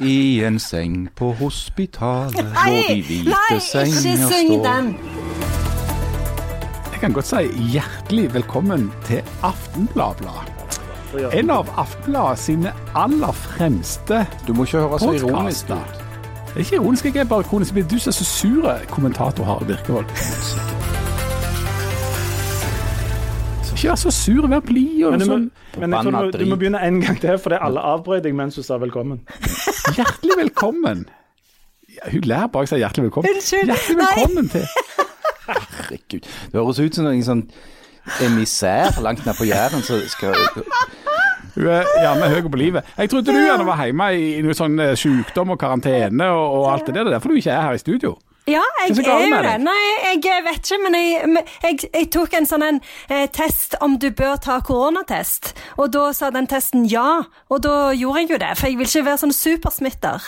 i en seng på hospitalet hvor de Nei, hvite nei, ikke senger syng står. den. Jeg kan godt si hjertelig velkommen til Aftenbladblad. En av Aftenbladet sine aller fremste Du må ikke høre så ironisk ut. Det er ikke ironisk, jeg er bare kronisk. Men du som er så sur kommentator, Harald Birkevold. Ikke vær så sur, vær blid og Men, du må, sånn. men jeg tror du, må- du må begynne en gang til, for det er alle avbrøt deg mens du sa velkommen. Hjertelig velkommen. Ja, hun ler bak seg hjertelig velkommen. Unnskyld. Hjertelig Nei. velkommen til Herregud. Det høres ut som en sånn emissær langt ned på Jæren som skal Hun er gjerne høy på livet. Jeg trodde du gjerne var hjemme i noe sånn eh, sykdom og karantene og, og alt det der. Det er derfor du ikke er her i studio. Ja, er jeg er jo det. Nei, jeg vet ikke, men jeg, jeg, jeg tok en sånn en, eh, test om du bør ta koronatest. Og da sa den testen ja, og da gjorde jeg jo det. For jeg vil ikke være sånn supersmitter.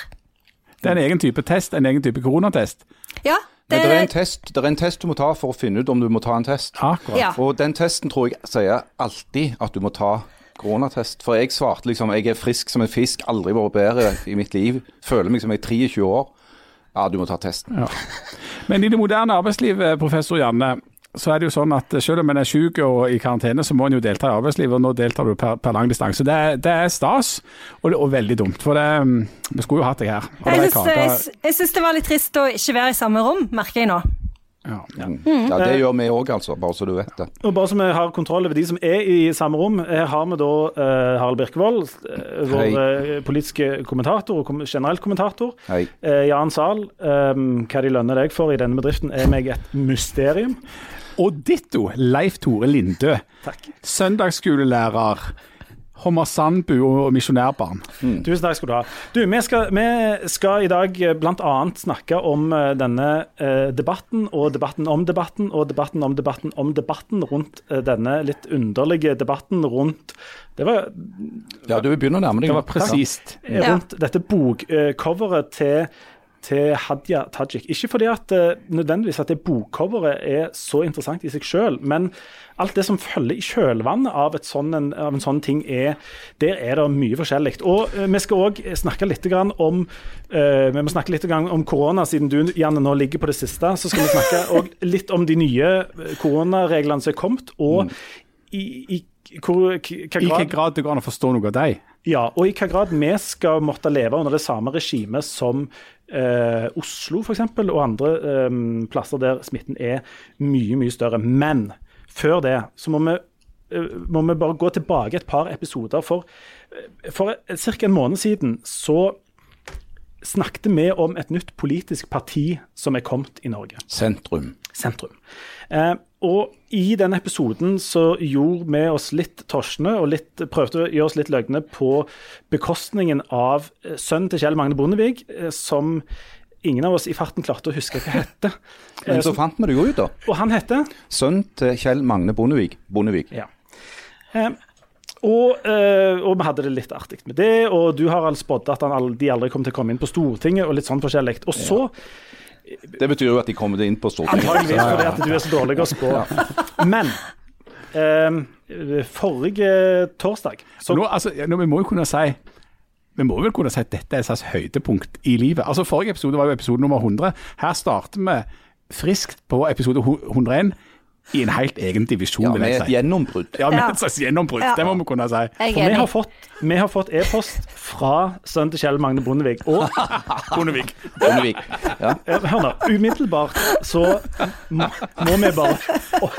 Det er en egen type test, en egen type koronatest. Ja, Men det, det er, en test, det er en test du må ta for å finne ut om du må ta en test. Akkurat. Ja. Og den testen tror jeg sier alltid at du må ta koronatest. For jeg svarte liksom jeg er frisk som en fisk, aldri vært bedre i mitt liv. Føler meg som jeg er 23 år. Ja, du må ta testen. Ja. Men i det moderne arbeidslivet, professor Janne, så er det jo sånn at selv om en er syk og i karantene, så må en jo delta i arbeidslivet, og nå deltar du per, per lang distanse. Det, det er stas, og, det- og veldig dumt. For det, mm, vi skulle jo hatt deg her. Jeg syns det, jeg syns det var litt trist å ikke være i samme rom, merker jeg nå. Ja. Ja, Det gjør vi òg, altså. Bare så du vet det. Og bare så vi har kontroll over de som er i samme rom, her har vi da uh, Harald Birkevold, eh, vår Hei. eh, politiske kommentator og kom generelt kommentator. Hei. Uh, Jan Zahl, um, hva de lønner deg for i denne bedriften er meg et mysterium. Og ditto Leif Tore Lindø, Takk. søndagsskolelærer, Hommer Sandbu og misjonærbarn. Tusen takk skal du ha. Du, vi skal, vi skal i dag bl.a. snakke om eh, denne eh, debatten og debatten om debatten og debatten om debatten om debatten rundt eh, denne litt underlige debatten rundt Det var Ja, du begynner å nærme deg. Det var presist. Ja. rundt dette bokcoveret til til Hadia Tajik. Ikke fordi at eh, nødvendigvis at det bokcoveret er så interessant i seg selv, men alt det som følger i kjølvannet av, et sånn, en, av en sånn ting, er, der er det mye forskjellig. Og eh, Vi skal òg snakke litt grann om eh, vi må snakke litt grann om korona, siden du Janne, nå ligger på det siste. Så skal vi snakke litt om de nye koronareglene som er kommet, og i, i hvor, I hvilken grad grad det går an å forstå noe av deg. ja, og i hvilken grad vi skal måtte leve under det samme regimet som eh, Oslo f.eks., og andre eh, plasser der smitten er mye, mye større. Men før det så må vi, eh, må vi bare gå tilbake et par episoder. For, eh, for ca. en måned siden så snakket vi om et nytt politisk parti som er kommet i Norge Sentrum. sentrum. Eh, og i denne episoden så gjorde vi oss litt torsne og litt, prøvde å gjøre oss litt løgne på bekostningen av eh, sønnen til Kjell Magne Bondevik, eh, som ingen av oss i farten klarte å huske hva hette. Men så fant vi det jo ut, da. Og han heter Sønn til Kjell Magne Bondevik. Bondevik. Ja. Eh, og, eh, og vi hadde det litt artig med det, og du har altså spådd at han, aldri, de aldri kommer til å komme inn på Stortinget, og litt sånn forskjellig. Og så Det betyr jo at de kommer inn på Stortinget. Antageligvis fordi at du er så dårlig å spå. Men eh, forrige torsdag så Nå, altså, nå, vi må jo kunne si vi må vel kunne si at dette er et slags høydepunkt i livet. Altså Forrige episode var jo episode nummer 100. Her starter vi friskt på episode 101 i en helt egen divisjon, Ja, vil med et si. gjennombrudd. Ja, med Ja. et slags gjennombrudd. Ja. Det må vi kunne si. For vi har fått vi har fått e-post fra sønnen til Kjell Magne Bondevik. Og Bondevik. Bondevik. Ja. hør nå, umiddelbart så må, må vi bare å,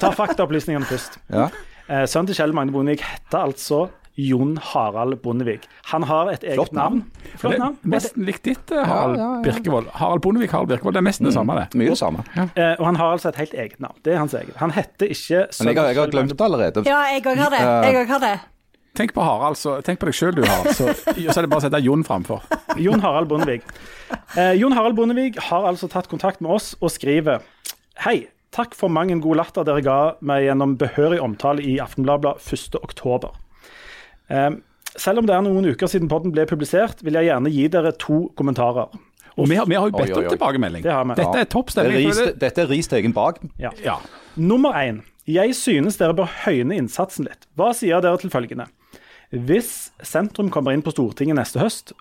ta faktaopplysningene først. Ja. Eh, sønnen til Kjell Magne Bondevik heter altså Jon Harald Bondevik. Han har et eget Flott navn. navn. Flott Det navn. nesten likt ditt, eh, Harald Ja, ja, ja. Birkevold. Harald Bondevik, Harald Birkevold. Det er nesten det samme, det. Mye det samme. Eh, og han har altså et helt eget navn. Det er hans eget. Han heter ikke Men jeg har, jeg har glemt det allerede. Ja, jeg òg har det. Jeg òg har det. Tenk på Harald, så, tenk på deg sjøl du har. Så, så er det bare å sette Jon framfor. Jon Harald Bondevik. Eh, Jon Harald Bondevik har altså tatt kontakt med oss og skriver Hei, takk for mang en god latter dere ga meg gjennom behørig omtale i Aftenbladet 1.10. Eh, selv om det er noen uker siden podden ble publisert, vil jeg gjerne gi dere to kommentarer. Og vi har, vi har jo bedt om tilbakemelding. Det har vi. Dette er topp stemning. det- dette er ris til egen bak. Ja. Ja. Nummer én. Jeg synes dere bør høyne innsatsen litt. Hva sier dere til følgende? Hvis sentrum kommer inn på Stortinget neste høst,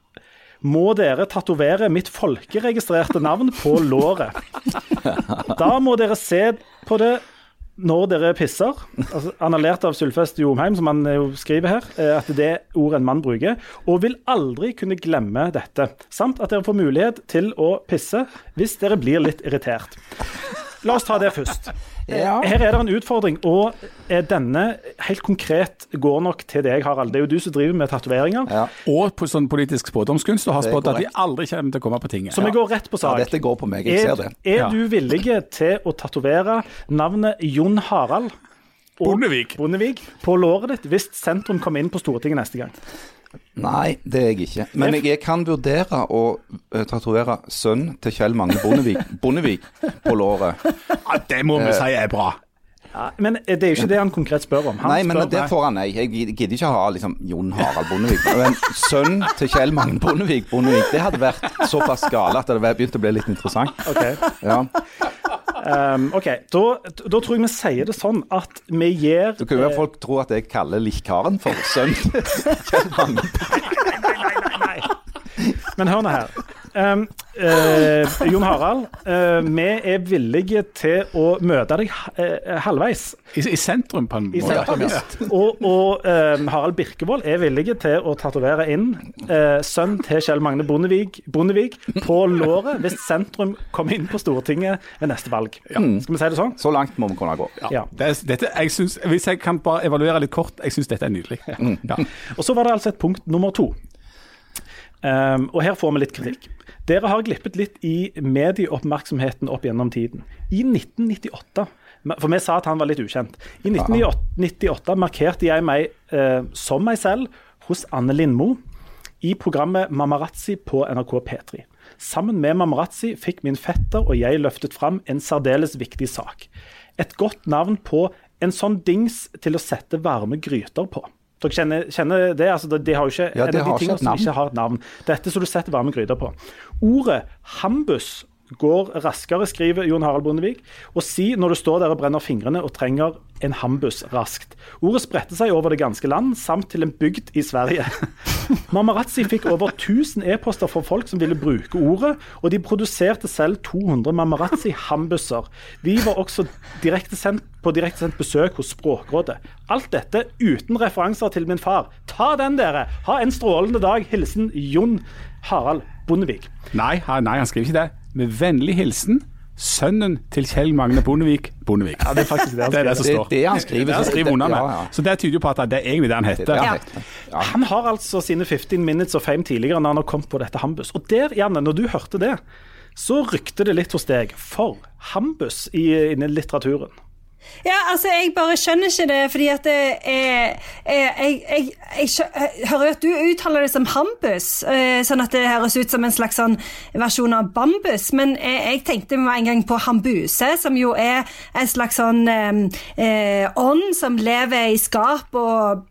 må dere tatovere mitt folkeregistrerte navn på låret. Da må dere se på det når dere pisser. Altså, han har lært av Sylfest Jomheim, som han jo skriver her, eh, at det er ord en mann bruker, og vil aldri kunne glemme dette. Samt at dere får mulighet til å pisse hvis dere blir litt irritert. La oss ta det først. Ja. Her er det en utfordring, og denne helt konkret går nok til deg, Harald. Det er jo du som driver med tatoveringer. Ja. Og på sånn politisk spådomskunst, og har spådd at de aldri kommer til å komme på tinget. Så vi går rett på sak. ja, dette går på meg, jeg er, ser det. er Ja. du villig til å tatovere navnet Jon Harald og Bondevik. Bondevik på låret ditt hvis sentrum kommer inn på Stortinget neste gang? Nei, det er jeg ikke. Men jeg, jeg kan vurdere å uh, tatovere sønnen til Kjell Magne Bondevik, Bondevik på låret. Ja, det må vi si er bra. Ja, men det er jo ikke det han konkret spør om. Han Nei, men spør, det får han nei. Jeg gidder ikke ha liksom Jon Harald Bondevik. Men sønn til Kjell Magne Bondevik, Bondevik, det hadde vært såpass gale at det hadde begynt å bli litt interessant. Ok, Ja. um, ok, da, da tror jeg vi sier det sånn at vi gir Du kan jo være folk tro at jeg kaller Likkaren for sønn til Kjell Magne. Bondevik Nei, nei, nei Men hør nå her. Um, eh, Jon Harald, eh, vi er villige til å møte deg eh, halvveis. I, I sentrum, på en I måte. sentrum, ja. Og, og eh, Harald Birkevold er villig til å tatovere inn eh, sønn til Kjell Magne Bondevik, Bondevik på låret hvis sentrum kommer inn på Stortinget ved neste valg. Skal vi si det sånn? Så langt må vi kunne gå. Ja. Ja. Det, er- dette, jeg synes, hvis jeg kan bare evaluere litt kort, jeg syns dette er nydelig. Ja. Og så var det altså et punkt nummer to. Um, og her får vi litt kritikk. Dere har glippet litt i medieoppmerksomheten opp gjennom tiden. I 1998 For vi sa at han var litt ukjent. I 1998 markerte jeg meg eh, som meg selv hos Anne Lindmo i programmet Mamarazzi på NRK P3. Sammen med Mamarazzi fikk min fetter og jeg løftet fram en særdeles viktig sak. Et godt navn på en sånn dings til å sette varme gryter på. Dere kjenner, kjenner det? altså de, har jo ikke, Ja, en av de tingene som ikke har et navn. Dette som du setter varme gryter på. Ordet hambus går raskere, skriver Jon Harald Bondevik. Og si når du står der og brenner fingrene og trenger en hambus raskt. Ordet spredte seg over det ganske land, samt til en bygd i Sverige. Mamarazzi fikk over 1000 e-poster fra folk som ville bruke ordet, og de produserte selv 200 Mamarazzi-hambuser. Vi var også direktesendt på direktesendt besøk hos Språkrådet. Alt dette uten referanser til min far. Ta den, dere! Ha en strålende dag. Hilsen Jon Harald Bondevik. Nei, nei, han skriver ikke det. Med vennlig hilsen sønnen til Kjell Magne Bondevik Bondevik. Ja, det er faktisk det han Det er det som er står. det han skriver. Det det han skriver under med. Ja, ja. Så det tyder jo på at det er egentlig det han heter. er det han heter. Ja. Han har altså sine 15 minutes of fame tidligere når han har kommet på dette Hambus. Og der, Janne, når du hørte det, så rykte det litt hos deg for Hambus i, innen litteraturen. Ja, altså, jeg bare skjønner ikke det, fordi at det er, jeg, jeg, jeg, jeg hører at du uttaler det som hambus, eh, sånn at det høres ut som en slags sånn versjon av bambus, men jeg, jeg tenkte med en gang på hambuse, som jo er en slags sånn eh, eh, ånd som lever i skap og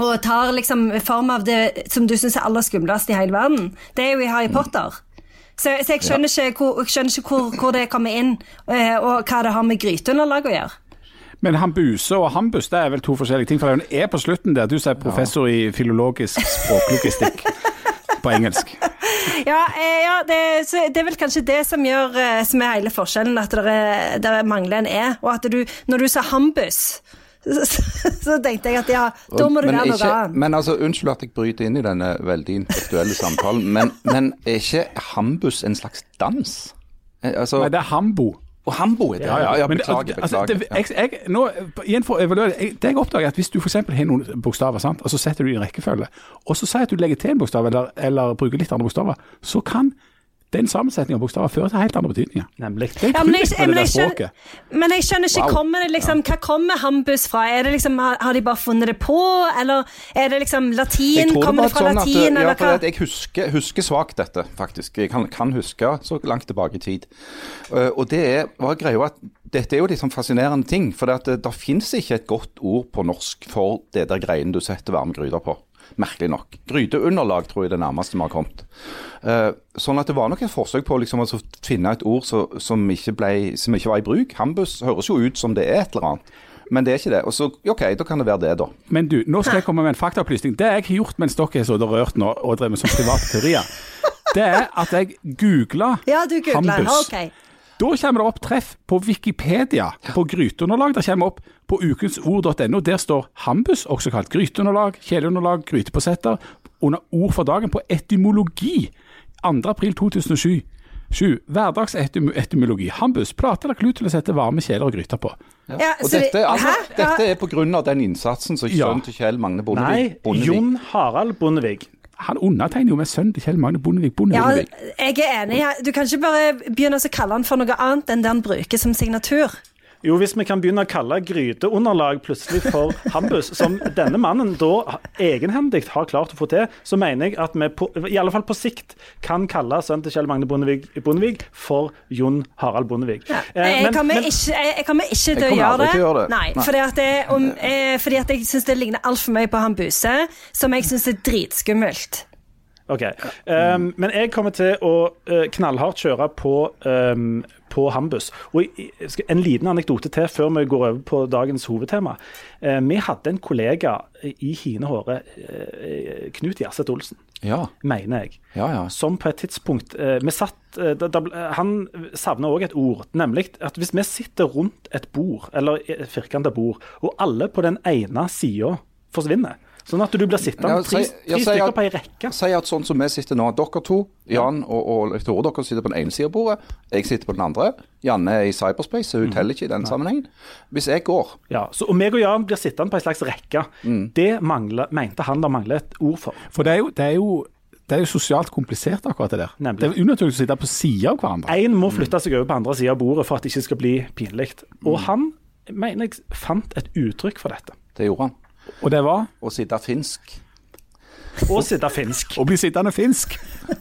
og tar liksom form av det som du syns er aller skumlest i hele verden. Det er jo i Harry Potter. Så, så jeg skjønner ikke, hvor, skjønner ikke hvor, hvor det kommer inn, eh, og hva det har med gryteunderlag å gjøre. Men hambuse og hambus det er vel to forskjellige ting. For det er E på slutten der. Du sier er professor i filologisk språklogistikk på engelsk. Ja, eh, ja det, så det er vel kanskje det som gjør eh, som er hele forskjellen, at det er- det er mangler en E. Og at du, når du sa hambus, så, så tenkte jeg at ja, da må det Men være noe ikke- annet. Men altså, Unnskyld at jeg bryter inn i denne veldig intellektuelle samtalen, men, men er ikke hambus en slags dans? Eh, Altså, Nei, det er hambo. og hambo er det? Ja, ja, Men det- beklager. altså, beklager. det, jeg, jeg, nå, igjen for å evaluere, jeg, det jeg oppdager er at hvis du f.eks. har noen bokstaver, sant? og så setter du i en rekkefølge, og så sier at du legger til en bokstav, eller, eller bruker litt andre bokstaver, så kan den sammensetningen av bokstaver fører til helt andre betydninger. Nemlig. Det er Ja, men, jeg, jeg, men, jeg skjønner, men jeg skjønner ikke, Wow. kommer det liksom, hva kommer hambus fra? Er det liksom, har, har de bare funnet det på, eller er det liksom latin? Tror Kommer det fra sånn at, ja, eller hva? Jeg husker, husker svakt dette, faktisk. Jeg kan, kan huske så langt tilbake i tid. Eh, og det er, var greia at dette er jo liksom fascinerende ting. For det, det, det finnes ikke et godt ord på norsk for det der greiene du setter varme gryter på. Merkelig nok. Gryteunderlag tror jeg det nærmeste vi har kommet. Eh, sånn at det var nok et forsøk på liksom, å finne et ord så, som, ikke ble, som ikke var i bruk. Hambus høres jo ut som det er et eller annet. Men det er ikke det. Og så, OK, da kan det være det, da. Men du, nå skal jeg komme med en faktaopplysning. Det jeg har gjort mens dere har sittet og rørt nå og drevet med sånne private teorier, det er at jeg googla Ja. Hampus. OK. Da kommer det opp treff på Wikipedia på gryteunderlag. Det kommer opp på ukensord.no. Der står hambus, også kalt gryteunderlag, kjeleunderlag, grytepåsetter, under ord for dagen på etymologi. 2. april 2007. 7. Hverdagsetymologi. Hambus. Plate eller klut til å sette varme kjeler og gryter på. Ja, Og så det- dette, altså, Hæ? Ja. dette er pga. den innsatsen som Ja. til Kjell Magne Nei, Bondevik Bondevik- Jon Harald Bondevik. Han undertegner jo med sønnen til Kjell Magne Bondevik Ja, jeg er enig. Du kan ikke bare begynne å kalle han for noe annet enn det han bruker som signatur. Jo, hvis vi kan begynne å kalle gryteunderlag plutselig for hambus, som denne mannen da egenhendig har klart å få til, så mener jeg at vi på, i alle fall på sikt kan kalle sønnen til Kjell Magne Bondevik, Bondevik for Jon Harald Bondevik. Ja. Eh, Jeg kommer ikke, jeg, kommer ikke til å gjøre det. gjøre det. Nei, Nei. Fordi, at det, om, eh, fordi at jeg syns det ligner altfor mye på han Buse, som jeg syns er dritskummelt. Ok, um, Men jeg kommer til å uh, knallhardt kjøre på, um, på Hambus. Og En liten anekdote til før vi går over på dagens hovedtema. Uh, vi hadde en kollega i hine håre, uh, Knut Gjerseth Olsen, Ja, mener jeg. ja, ja. Som på et tidspunkt vi satt, da, da, Han savner òg et ord, nemlig at hvis vi sitter rundt et bord, eller et firkanta bord, og alle på den ene sida forsvinner, sånn at du blir sittende Ja, tre, tre stykker på ei rekke Si at sånn som vi sitter nå, dere to, Jan og, og Tore, dere sitter på den ene siden av bordet. Jeg sitter på den andre. Janne er i cyberspace, så hun teller ikke i den sammenhengen. Hvis jeg går Ja, så, og meg og Jan blir sittende på en slags rekke. Mm. Det mangler, mente han det mangler et ord for. For det er jo, det er jo det er jo sosialt komplisert, akkurat det der. Nemlig. Det er unaturlig å sitte på sida av hverandre. Én må flytte seg over på andre sida av bordet for at det ikke skal bli pinlig. Og Mm. han mener jeg fant et uttrykk for dette. Det gjorde han. Og det var Å sitte finsk. Å sitte finsk. å bli sittende finsk.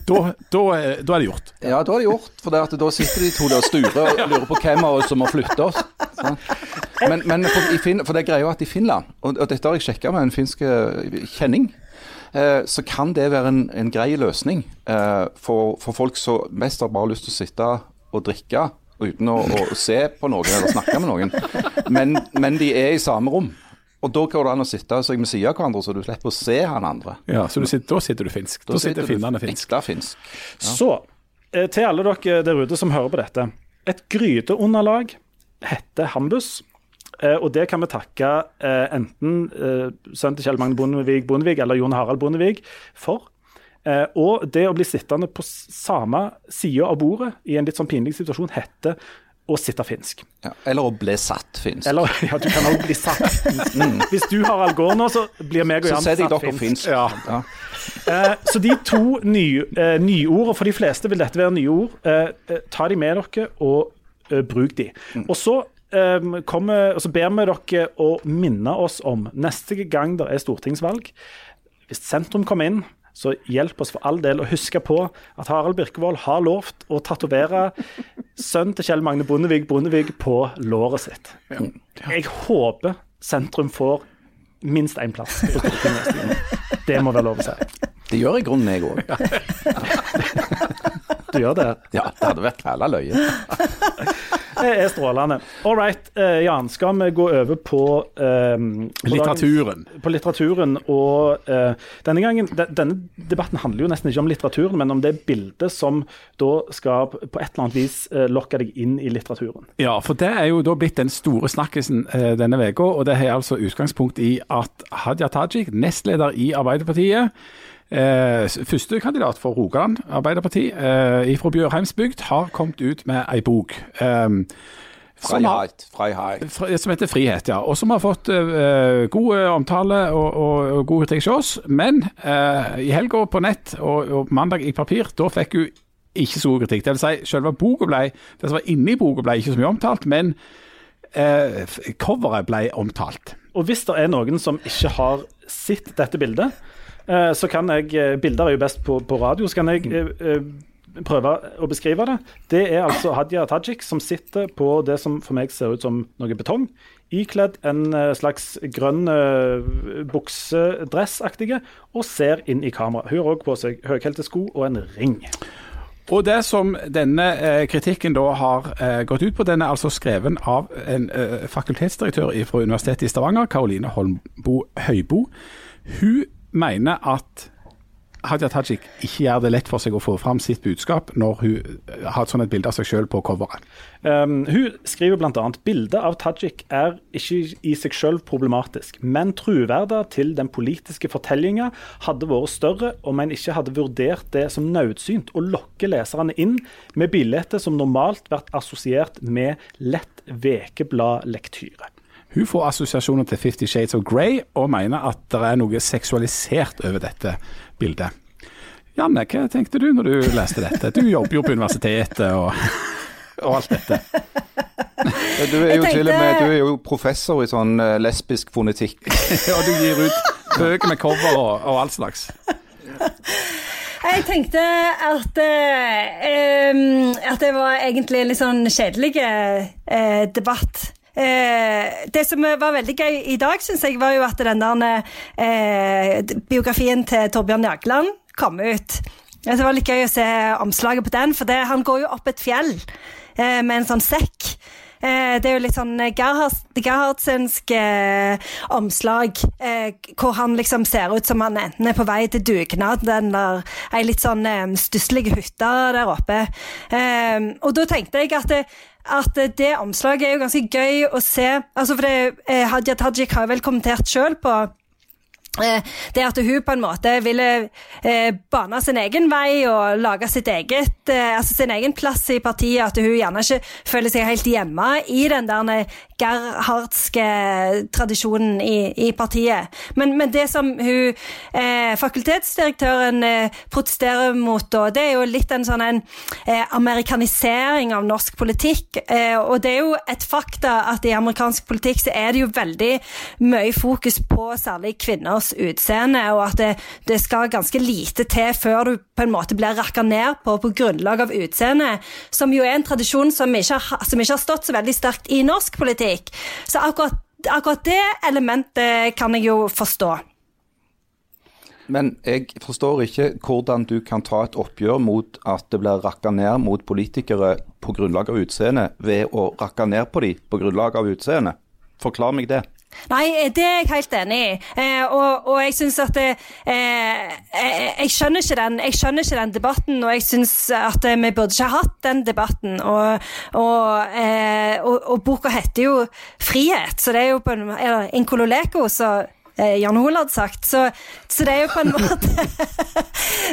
Da, da, er- da er det gjort. Ja, da er det gjort. For det at da sitter de to der og sturer og lurer på hvem av oss som må flytte oss. Sånn. Men, men Finn, for det er greia at i Finland, og, og dette har jeg sjekka med en finsk eh, kjenning, eh, så kan det være en, en grei løsning eh, for, for folk som mest har bare lyst til å sitte og drikke uten å, å se på noen eller snakke med noen. Men, men de er i samme rom. Og da går det an å sitte seg med siden av hverandre, så du slipper å se han andre. Ja, så du sitter, da sitter du finsk. Da, sitter du finnene finsk. finsk. finsk. Så eh, til alle dere der ute som hører på dette. Et gryteunderlag heter hambus. Eh, og det kan vi takke eh, enten eh, sønnen til Kjell Magne Bondevik Bondevik eller Jon Harald Bondevik for. Eh, og det å bli sittende på samme side av bordet i en litt sånn pinlig situasjon heter å sitte finsk. Ja. Eller å bli satt finsk. Eller ja, du kan også bli satt. Hvis du har algor nå, så blir meg og så Jan setter jeg satt dere finsk. Ja. Ja. Uh, så de to ny, uh, nyord, og for de fleste vil dette være nyord, ord, uh, ta de med dere og eh, bruk de. Og så, eh, kommer, og så ber vi dere å minne oss om neste gang det er stortingsvalg. Hvis sentrum kommer inn, så hjelp oss for all del å huske på at Harald Birkevold har lovt å tatovere sønnen til Kjell Magne Bondevik Bondevik på låret sitt. Jeg håper sentrum får minst én plass. på Stortinget. Det må være lov å si. Det gjør i grunnen jeg òg. Du gjør det. Ja, det hadde vært hæla løye. Det er strålende. All right, eh, Jan. Skal vi gå over på, eh, på Litteraturen. dagens- På litteraturen. Og uh, denne gangen de, Denne debatten handler jo nesten ikke om litteraturen, men om det bildet som da skal på et eller annet vis uh, lokke deg inn i litteraturen. Ja, for det er jo da blitt den store snakkisen uh, denne uka, og det har altså utgangspunkt i at Hadia Tajik, nestleder i Arbeiderpartiet, eh, førstekandidat for Rogaland Arbeiderparti eh, fra Bjørheimsbygd, har kommet ut med ei bok. Eh, som har-. Freiheit. Som heter Frihet, ja. Og som har fått eh, god omtale og, og, og god kritikk hos oss. Men eh, i helga på nett og, og mandag i papir, da fikk hun ikke så god kritikk. Det vil si, selve boka ble, det som var inni boka ble ikke så mye omtalt, men eh, coveret ble omtalt. Og hvis det er noen som ikke har sett dette bildet, eh, så kan jeg eh, Bilder er jo best på, på radio, så kan jeg eh, eh, prøve å beskrive det. Det er altså Hadia Tajik som sitter på det som for meg ser ut som noe betong. Ikledd en eh, slags grønn buksedressaktige og ser inn i kamera. Hun har òg på seg høyhælte sko og en ring. Og det som denne eh, kritikken da har eh, gått ut på, den er altså skreven av en eh, fakultetsdirektør fra Universitetet i Stavanger, Karoline Holmbo Høybo. Hun mener at Hadia Tajik ikke gjør det lett for seg å få fram sitt budskap når hun eh, har et sånt bilde av seg selv på coveret. Um, hun skriver bl.a.: Bildet av Tajik er ikke i seg selv problematisk, men troverdet til den politiske fortellinga hadde vært større om en ikke hadde vurdert det som nødsynt å lokke leserne inn med bilder som normalt vært assosiert med lett vekebladlektyre. Hun får assosiasjoner til Fifty Shades of Grey, og mener at det er noe seksualisert over dette bildet. Janne, hva tenkte du når du leste dette? Du jobber jo på universitetet og, og alt dette. Du er jo tenkte... til og med du er jo professor i sånn eh, lesbisk fonetikk. Og du gir ut bøker med cover og, og all slags. Jeg tenkte at, eh, at det var egentlig en litt sånn kjedelig eh, debatt. Eh, det som var veldig gøy i dag, syns jeg, var jo at den der eh, biografien til Torbjørn Jagland kom ut. Det var litt gøy å se omslaget på den, for det, han går jo opp et fjell eh, med en sånn sekk. Eh, det er jo litt sånn Gerhards- Gerhardsensk eh, omslag, eh, hvor han liksom ser ut som han enten er på vei til dugnad eller ei litt sånn stusslig hytte der oppe. Og da tenkte jeg at det, at det omslaget er jo ganske gøy å se. Altså for det, eh, Hadia Tajik har vel kommentert sjøl på eh, det at hun på en måte ville eh, bane sin egen vei og lage sitt eget, eh, altså sin egen plass i partiet. At hun gjerne ikke føler seg helt hjemme i den der eh, gerhardske tradisjonen i, i partiet. Men, men det som hun, eh, fakultetsdirektøren eh, protesterer mot, det er jo litt en sånn en eh, amerikanisering av norsk politikk. Eh, og det er jo et fakta at i amerikansk politikk så er det jo veldig mye fokus på særlig kvinners utseende, og at det, det skal ganske lite til før du på en måte blir rakka ned på på grunnlag av utseende, som jo er en tradisjon som ikke har, som ikke har stått så veldig sterkt i norsk politikk. Så akkurat, akkurat det elementet kan jeg jo forstå. Men jeg forstår ikke hvordan du kan ta et oppgjør mot at det blir rakka ned mot politikere på grunnlag av utseende, ved å rakke ned på dem på grunnlag av utseende. Forklar meg det. Nei, det er jeg helt enig i. Eh, og, og jeg syns at eh, jeg, jeg, skjønner den, jeg skjønner ikke den debatten, og jeg syns at eh, vi burde ikke ha hatt den debatten. Og, og, eh, og, boka heter jo 'Frihet', så det er jo på en Eller 'Inkololeko', eh, Jan Hoel hadde sagt. Så, så det er jo på en måte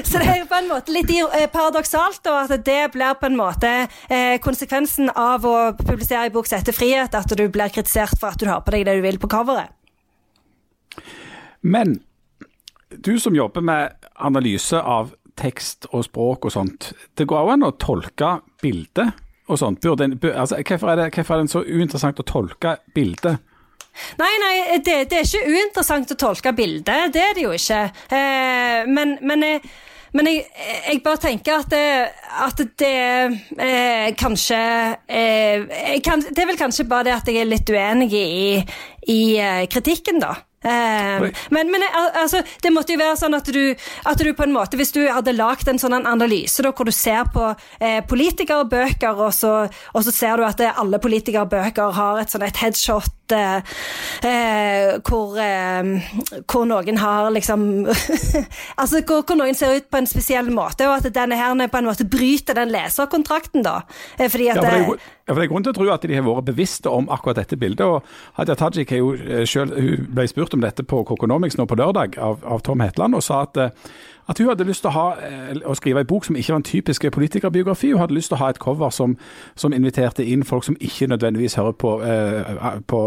Så det er jo på en måte litt eh, paradoksalt da, at det blir på en måte eh, konsekvensen av å publisere en bok som heter 'Frihet', at du blir kritisert for at du har på deg det du vil på coveret. Men du som jobber med analyse av tekst og språk og sånt, det går an å tolke bildet og sånt. Burde, altså, hvorfor, er det, hvorfor er det så uinteressant å tolke bildet? Nei, nei, det, det er ikke uinteressant å tolke bildet. Det er det jo ikke. Eh, men, men, jeg, men jeg, jeg bare tenker at det, at det eh, kanskje eh, kan, Det er vel kanskje bare det at jeg er litt uenig i, i eh, kritikken, da. Eh, men, men altså, det måtte jo være sånn at du, at du på en måte Hvis du hadde lagd en sånn analyse da, hvor du ser på eh, politikerbøker, og så, og så ser du at eh, alle politikerbøker har et sånn et headshot eh, eh, hvor, eh, hvor noen har liksom Altså hvor, hvor noen ser ut på en spesiell måte, og at denne her på en måte bryter den leserkontrakten, da. Eh, fordi at Ja, ja, for det er grunn til å tro at de har vært bevisste om akkurat dette bildet. og Hadia Tajik jo eh, selv, ble spurt om dette på Kokonomics nå på lørdag av, av Tom Hetland, og sa at, eh, at hun hadde lyst til å, ha, eh, å skrive en bok som ikke var en typisk politikerbiografi. Hun hadde lyst til å ha et cover som, som inviterte inn folk som ikke nødvendigvis hører på, eh, på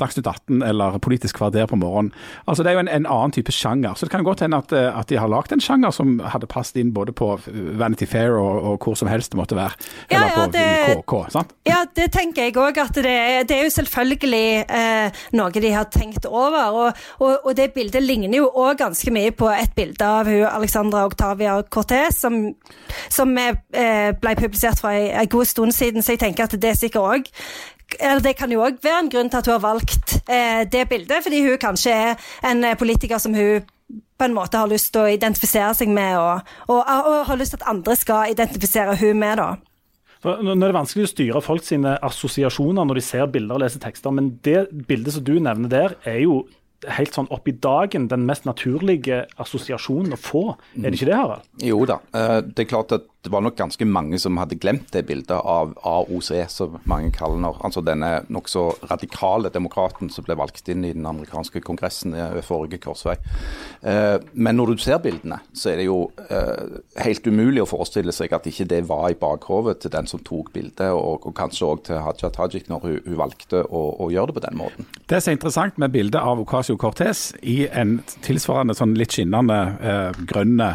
Dagsnytt 18 eller Politisk kvarter på morgenen. Altså Det er jo en, en annen type sjanger. Så det kan godt hende at, eh, at de har lagd en sjanger som hadde passet inn både på Vanity Fair og, og hvor som helst det måtte være. Eller ja, ja, det- KK. sant? Ja, det tenker jeg òg. At det, det er jo selvfølgelig eh, noe de har tenkt over. Og, og, og det bildet ligner jo òg ganske mye på et bilde av hun Alexandra Octavia Cortez, som, som eh, ble publisert for en, god stund siden, så jeg tenker at det er sikkert òg Det kan jo òg være en grunn til at hun har valgt eh, det bildet, fordi hun kanskje er en eh, politiker som hun på en måte har lyst til å identifisere seg med, og, og, og har lyst til at andre skal identifisere hun med. da. Nå er det vanskelig å styre folk sine assosiasjoner når de ser bilder og leser tekster, men det bildet som du nevner der, er jo helt sånn opp i dagen den mest naturlige assosiasjonen å få. Er det ikke det, Harald? Jo da. Eh, det er klart at det var nok ganske mange som hadde glemt det bildet av AOC, som mange kaller den. Altså denne nokså radikale demokraten som ble valgt inn i den amerikanske kongressen ved forrige korsvei. Eh, men når du ser bildene, så er det jo eh, helt umulig å forestille seg at ikke det var i bakhovet til den som tok bildet, og, kanskje òg til Haja Tajik når hun, valgte å, å, gjøre det på den måten. Det som er interessant med bildet av Ocasio Cortez i en tilsvarende sånn litt skinnende eh, grønne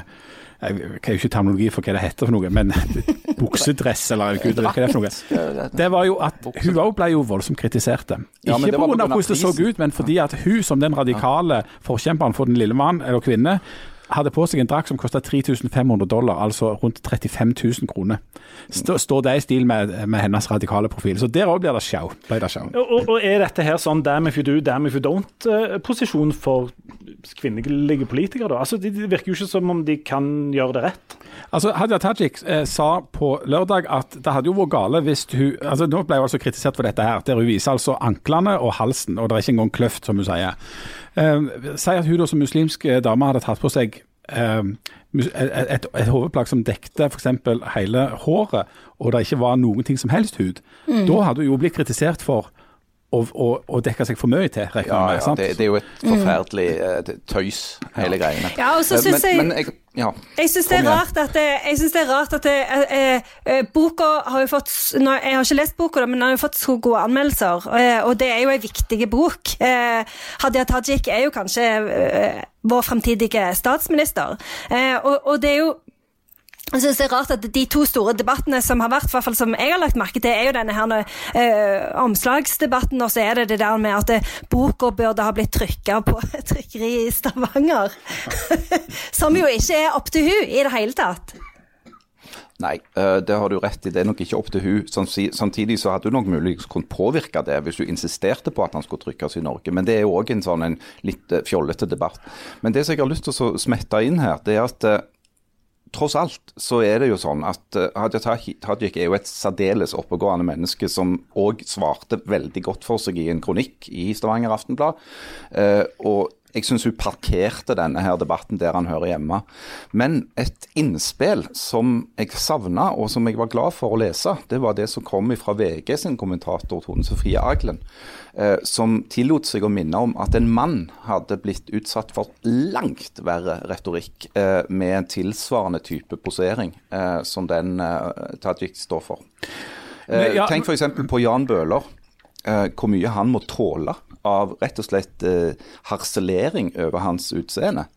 jeg kan jo ikke terminologi for hva det heter for noe, men buksedress eller gud hva det er for noe. Det var jo at Hun òg ble jo voldsomt kritisert. Ikke pga. hvordan det så ut, men fordi at hun som den radikale forkjemperen for den lille mann eller kvinne, hadde på seg en drakt som kosta 3500 dollar, altså rundt 35 000 kroner. Står det i stil med, med, hennes radikale profil. Så der òg blir det sjau. Og, og, er dette her sånn damn if you do, damn if you don't-posisjon eh, for kvinnelige politikere, da? Altså, Det de virker jo ikke som om de kan gjøre det rett. Altså, Hadia Tajik eh, sa på lørdag at det hadde jo vært gale hvis hun altså Nå ble hun altså kritisert for dette her, der hun viser altså anklene og halsen, og det er ikke engang kløft, som hun sier. Eh, si at hun da som muslimsk dame hadde tatt på seg eh, et, et, et hodeplagg som dekte f.eks. hele håret, og det ikke var noen ting som helst hud. Mm. Da hadde hun jo blitt kritisert for å, å, å, dekke seg for mye til. Ja, ja det, det, er jo et forferdelig mm. tøys, hele ja. greiene. Ja, og så synes men, jeg, men jeg ja. Jeg syns det er rart at, det, jeg synes det er rart at det, eh, eh, boka har jo fått nå, Jeg har ikke lest boka, men den har jo fått så gode anmeldelser, eh, og det er jo en viktig bok. Eh, Hadia Tajik er jo kanskje eh, vår fremtidige statsminister, eh, og, og det er jo jeg synes det er rart at De to store debattene som har vært, hvert fall som jeg har lagt merke til, er jo denne her eh, omslagsdebatten, og så er det det der med at eh, boka burde ha blitt trykka på trykkeri i Stavanger. som jo ikke er opp til hun i det hele tatt. Nei, eh, det har du rett i. Det er nok ikke opp til hun. Samtidig så hadde hun nok muligens kunnet påvirke det hvis hun insisterte på at han skulle trykkes i Norge. Men det er jo òg en sånn en litt eh, fjollete debatt. Men det som jeg har lyst til å smette inn her, det er at tross alt så er det jo sånn at uh, Hadia Tajik er jo et særdeles oppegående menneske som òg svarte veldig godt for seg i en kronikk i Stavanger Aftenblad. Uh, og jeg syns hun parkerte denne her debatten der han hører hjemme. Men et innspill som jeg savna, og som jeg var glad for å lese, det var det som kom fra VG sin kommentator Tone Sofie Aglen, eh, som tillot seg å minne om at en mann hadde blitt utsatt for langt verre retorikk eh, med en tilsvarende type posering eh, som den Tajik står for. Eh, ja, Tenk f.eks. på Jan Bøhler, hvor mye han må tåle av rett og slett eh, harselering over hans utseende.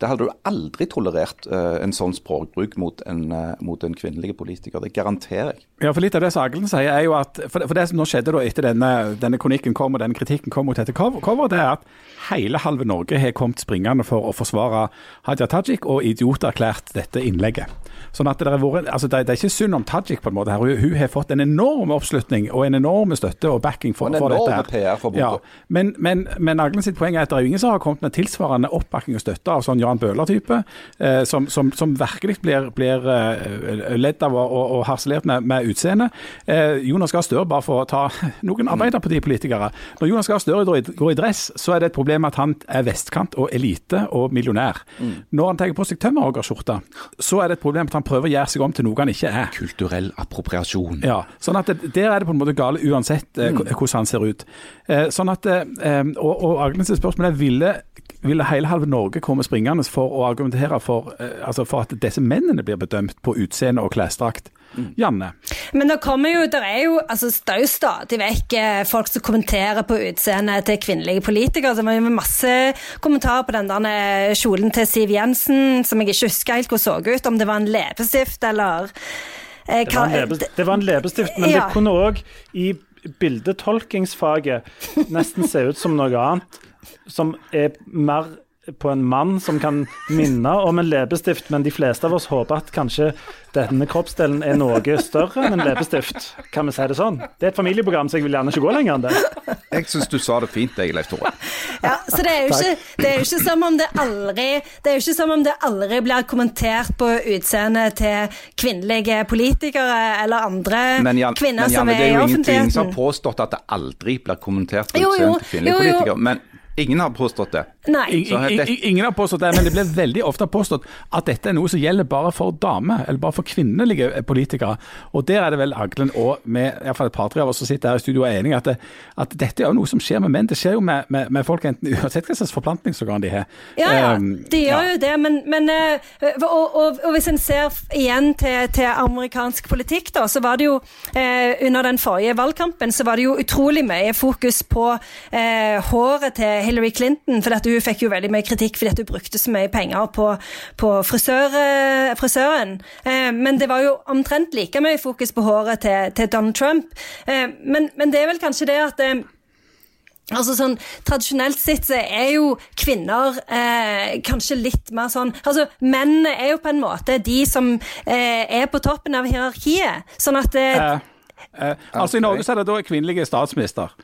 Det hadde du aldri tolerert uh, en sånn språkbruk mot en, uh, mot en, kvinnelig politiker. Det garanterer jeg. Ja, for Litt av det Sagelen sier, er jo at for det, for det som nå skjedde da etter denne, denne kronikken kom og denne kritikken kom mot dette coveret, det er at hele halve Norge har kommet springende for å forsvare Hadia Tajik og idioterklært dette innlegget. Sånn at det er, vært, altså det, er ikke synd om Tajik på en måte her. Hun, hun, har fått en enorm oppslutning og en enorm støtte og backing for, for dette. her. PR for ja, men, men, men Aglen sitt poeng er at det er jo ingen som har kommet med tilsvarende oppbakking og støtte av sånn Jan Bøhler-type, eh, som, som, som, virkelig blir, blir uh, ledd av og, og, harselert med, med utseendet. Eh, Jonas Gahr Støre, bare for å ta noen arbeiderpartipolitikere. Når Jonas Gahr Støre går i dress, så er det et problem at han er vestkant og elite og millionær. Mm. Når han tar på seg tømmerhoggerskjorte, så er det et problem at han prøver å gjøre seg om til noe han ikke er. Kulturell appropriasjon. Ja, sånn at det, Der er det på en måte gale uansett eh, mm. hvordan han ser ut. Eh, sånn at, eh, Og, og Agnes spørsmål er ville, ville hele halve Norge komme springende for å argumentere for, eh, altså for at disse mennene blir bedømt på utseende og klesdrakt? Mm. Janne? Men det kommer jo, det er jo, altså, det er jo stadig vekk eh, folk som kommenterer på utseendet til kvinnelige politikere. Det var jo masse kommentarer på den der eh, kjolen til Siv Jensen som jeg ikke husker helt hvor så ut, om det var en leppestift eller eh, det, var lepe, det, var en leppestift, men ja. det kunne òg i bildetolkingsfaget nesten se ut som noe annet som er mer på en mann som kan minne om en leppestift, men de fleste av oss håper at kanskje denne kroppsdelen er noe større enn en leppestift. Kan vi si det sånn? Det er et familieprogram, så jeg vil gjerne ikke gå lenger enn det. Jeg syns du sa det fint, jeg, Leif Tore. Ja, så det er, jo ikke, det er jo ikke som om det aldri Det er jo ikke som om det aldri blir kommentert på utseendet til kvinnelige politikere eller andre Men, Jan, kvinner men, Janne, som det er er jo ingenting som har påstått at det aldri blir kommentert på utseendet til kvinnelige jo, jo. politikere. Men ingen har påstått det. Nei. Ingen har påstått det, men det blir veldig ofte påstått at dette er noe som gjelder bare for damer, eller bare for kvinnelige politikere. Og der er det vel Aglen og med, i hvert fall et par-tre av oss som sitter her i studio er enige at, det, at dette er jo noe som skjer med menn. Det skjer jo med, med, med folk enten uansett hva slags forplantningsorgan de har. Ja, ja, Um, de gjør ja. jo det, men, men eh, og, og, og hvis en ser igjen til, til amerikansk politikk, da, så var det jo eh, under den forrige valgkampen så var det jo utrolig mye fokus på eh, håret til Hillary Clinton, for hun fikk jo veldig mye kritikk fordi hun brukte så mye penger på, på frisør, eh, frisøren. Eh, men det var jo omtrent like mye fokus på håret til, til Donald Trump. Eh, men, men det er vel kanskje det at Altså sånn, Tradisjonelt sett så er jo kvinner eh, kanskje litt mer sånn Altså, Menn er jo på en måte de som eh, er på toppen av hierarkiet. Sånn at eh, altså I Norge så er det da kvinnelige statsminister,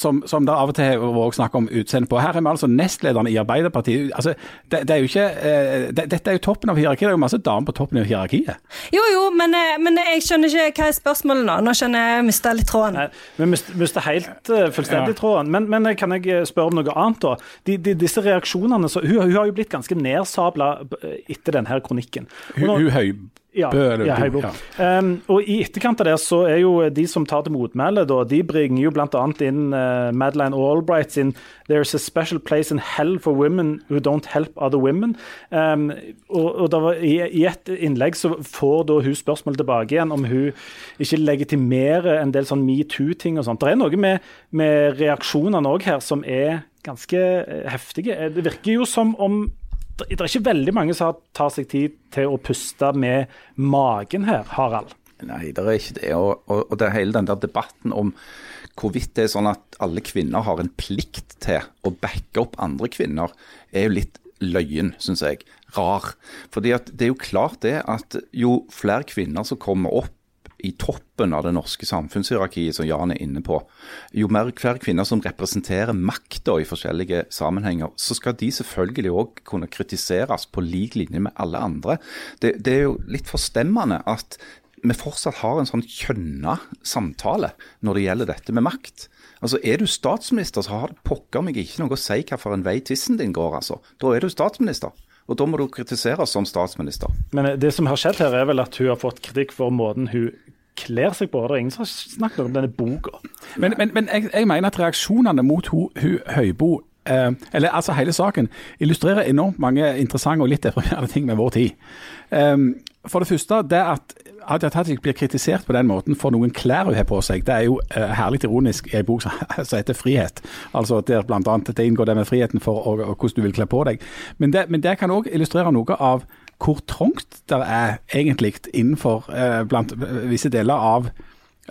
som, som det av og til har vært snakk om utseende på. Her er vi altså nestlederne i Arbeiderpartiet. Altså, det, det er jo ikke, eh, det, dette er jo toppen av hierarkiet. Det er jo masse damer på toppen av hierarkiet. Jo, jo, men, eh, men jeg skjønner ikke hva er spørsmålet nå. Nå skjønner jeg mista litt tråden. Nei, Vi mist- mister helt uh, fullstendig Ja. tråden. Men, men eh, kan jeg eh, spørre om noe annet, da? De, de, disse reaksjonene, så, hun, hun har jo blitt ganske nedsabla eh, etter denne kronikken. Hun, Hun, hun. Ja, Bø, ja, Høybo. ja. Um, og I etterkant av det så er jo de som tar til motmæle, da, de bringer jo bl.a. inn uh, Madeleine Albright sin 'There's a special place in hell for women who don't help other women'. Um, og, og var, i, I et innlegg så får da hun spørsmål tilbake igjen om hun ikke legitimerer en del sånn metoo-ting og sånt. Det er noe med, med reaksjonene òg her som er ganske eh, heftige. Eh, Det virker jo som om det er ikke veldig mange som tar seg tid til å puste med magen her, Harald. Nei, det er ikke det. Og, og, og det er hele den der debatten om hvorvidt det er sånn at alle kvinner har en plikt til å backe opp andre kvinner, er jo litt løyen, syns jeg. Rar. Fordi at det er jo klart det at jo flere kvinner som kommer opp i toppen av det norske samfunnshierarkiet, som Jan er inne på, jo mer hver kvinne som representerer makta i forskjellige sammenhenger, så skal de selvfølgelig òg kunne kritiseres på lik linje med alle andre. Det, det er jo litt forstemmende at vi fortsatt har en sånn kjønna samtale når det gjelder dette med makt. Altså, Er du statsminister, så har det pokker meg ikke noe å si hvilken vei tissen din går. altså. Da er du statsminister. Og da må du kritiseres som statsminister. Men eh, det som har skjedd her, er vel at hun har fått kritikk for måten hun kler seg på. Det er ingen som har snakket om denne boka. Men, men, men jeg, jeg mener at reaksjonene mot hun, hun Høybo eh, eller altså hele saken illustrerer enormt mange interessante og litt deprimerende ting med vår tid. Eh, for det første, det at Hadia Tajik blir kritisert på den måten for noen klær hun har på seg, det er jo eh, herlig ironisk i en bok som, som heter 'Frihet'. Altså der annet det inngår det med friheten for og, og hvordan du vil kle på deg. Men det, men det kan òg illustrere noe av hvor trangt det er egentlig innenfor eh, blant visse deler av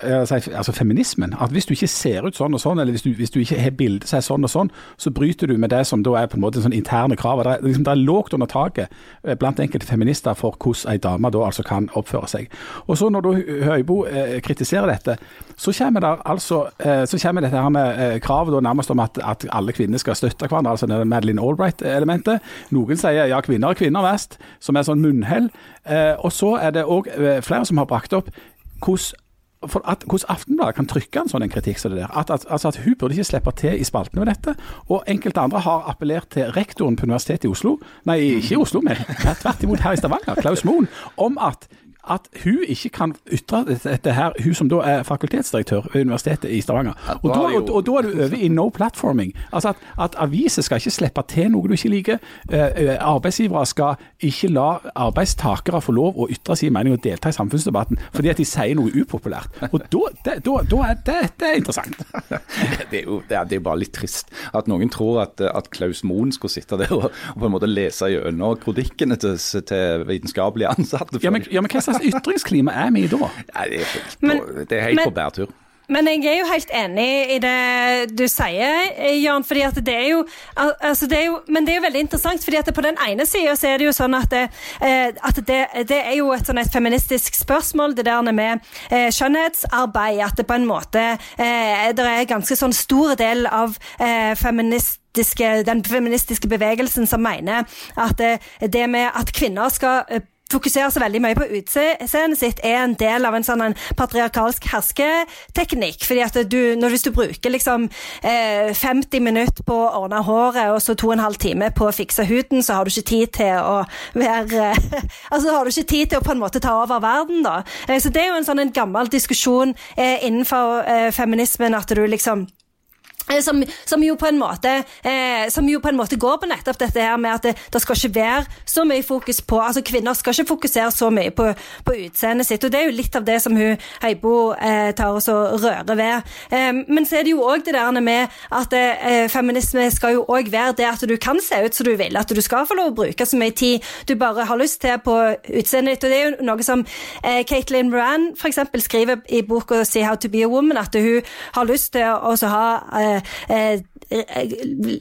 altså feminismen. At hvis du ikke ser ut sånn og sånn, eller hvis du, hvis du ikke har bilde som sånn og sånn, så bryter du med det som da er på en måte sånn interne krav. Det er, liksom, det er lågt under taket eh, blant enkelte feminister for hvordan ei dame da altså kan oppføre seg. Og så når da Høibo eh, kritiserer dette, så kommer der altså eh, så kommer dette her med eh, kravet da nærmest om at, at alle kvinner skal støtte hverandre, altså det Madeleine Albright-elementet. Noen sier ja, kvinner er kvinner verst, som er sånn munnhell. Eh, og så er det òg eh, flere som har brakt opp hvordan for at, hvordan Aftenbladet kan trykke en sånn kritikk som det der. At, at, altså at Hun burde ikke slippe til i spaltene med dette. Og enkelte andre har appellert til rektoren på Universitetet i Oslo, nei, ikke i Oslo, men tvert imot her i Stavanger, Klaus Moen, om at at hun ikke kan ytre dette her, hun som da er fakultetsdirektør ved Universitetet i Stavanger. Og da, og, og da er du over i no platforming. Altså at, at aviser skal ikke slippe til noe du ikke liker. Eh, arbeidsgivere skal ikke la arbeidstakere få lov å ytre sin mening og delta i samfunnsdebatten fordi at de sier noe upopulært. Og da, det, da, da er det, det er interessant. Det er jo det er, det er bare litt trist at noen tror at, at Klaus Moen skulle sitte der og, og på en måte lese gjennom kronikkene til, til vitenskapelige ansatte. Ja, men, ja, men hva slags ytringsklima er vi i da? Ja, det er helt, Men- på, det er helt men- på bærtur. Men jeg er jo helt enig i det du sier, Jan. fordi at det er jo, altså det er jo Men det er jo veldig interessant, fordi at på den ene sida så er det jo sånn at, det, at det, det er jo et, sånn et feministisk spørsmål, det der med skjønnhetsarbeid. At det på en måte Det er ganske sånn stor del av feminist den feministiske bevegelsen som mener at det med at kvinner skal fokuserer så veldig mye på utseendet sitt, er en del av en sånn en patriarkalsk hersketeknikk. fordi at du, når Hvis du bruker liksom eh, 50 minutter på å ordne håret og så to og en halv time på å fikse huden, så har du ikke tid til å være Altså har du ikke tid til å på en måte ta over verden, da. Eh, så det er jo en sånn en gammel diskusjon eh, innenfor eh, feminismen at du liksom som, som, jo måte, eh, som jo på en måte går på nettopp dette her med at det, det, skal ikke være så mye fokus på altså Kvinner skal ikke fokusere så mye på, på utseendet sitt. og Det er jo litt av det som hun Heibo eh, tar oss og rører ved. Eh, men så er det jo òg det der med at eh, feminisme skal jo òg være det at du kan se ut som du vil. At du skal få lov å bruke så mye tid du bare har lyst til på utseendet ditt. og Det er jo noe som eh, Caitlin Moran f.eks. skriver i boka 'See How to be a Woman', at hun har lyst til å ha Eh,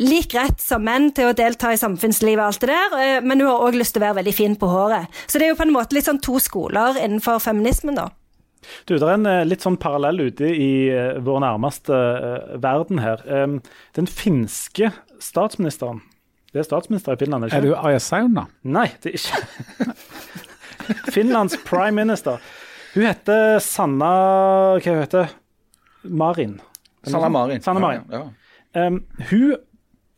lik rett som menn til å delta i samfunnslivet og alt det der, eh, men hun har òg lyst til å være veldig fin på håret. Så det er jo på en måte litt sånn to skoler innenfor feminismen, da. Du, Det er en eh, litt sånn parallell ute i vår nærmeste verden her. Den finske statsministeren Det er statsminister i Finland, ikke Er du Arja Sauna? Nei, det er ikke Finlands prime minister. Hun heter Sanna Hva heter hun? Marin. Sanna Marin. Sanna Marin. Ja, ja. Um, hun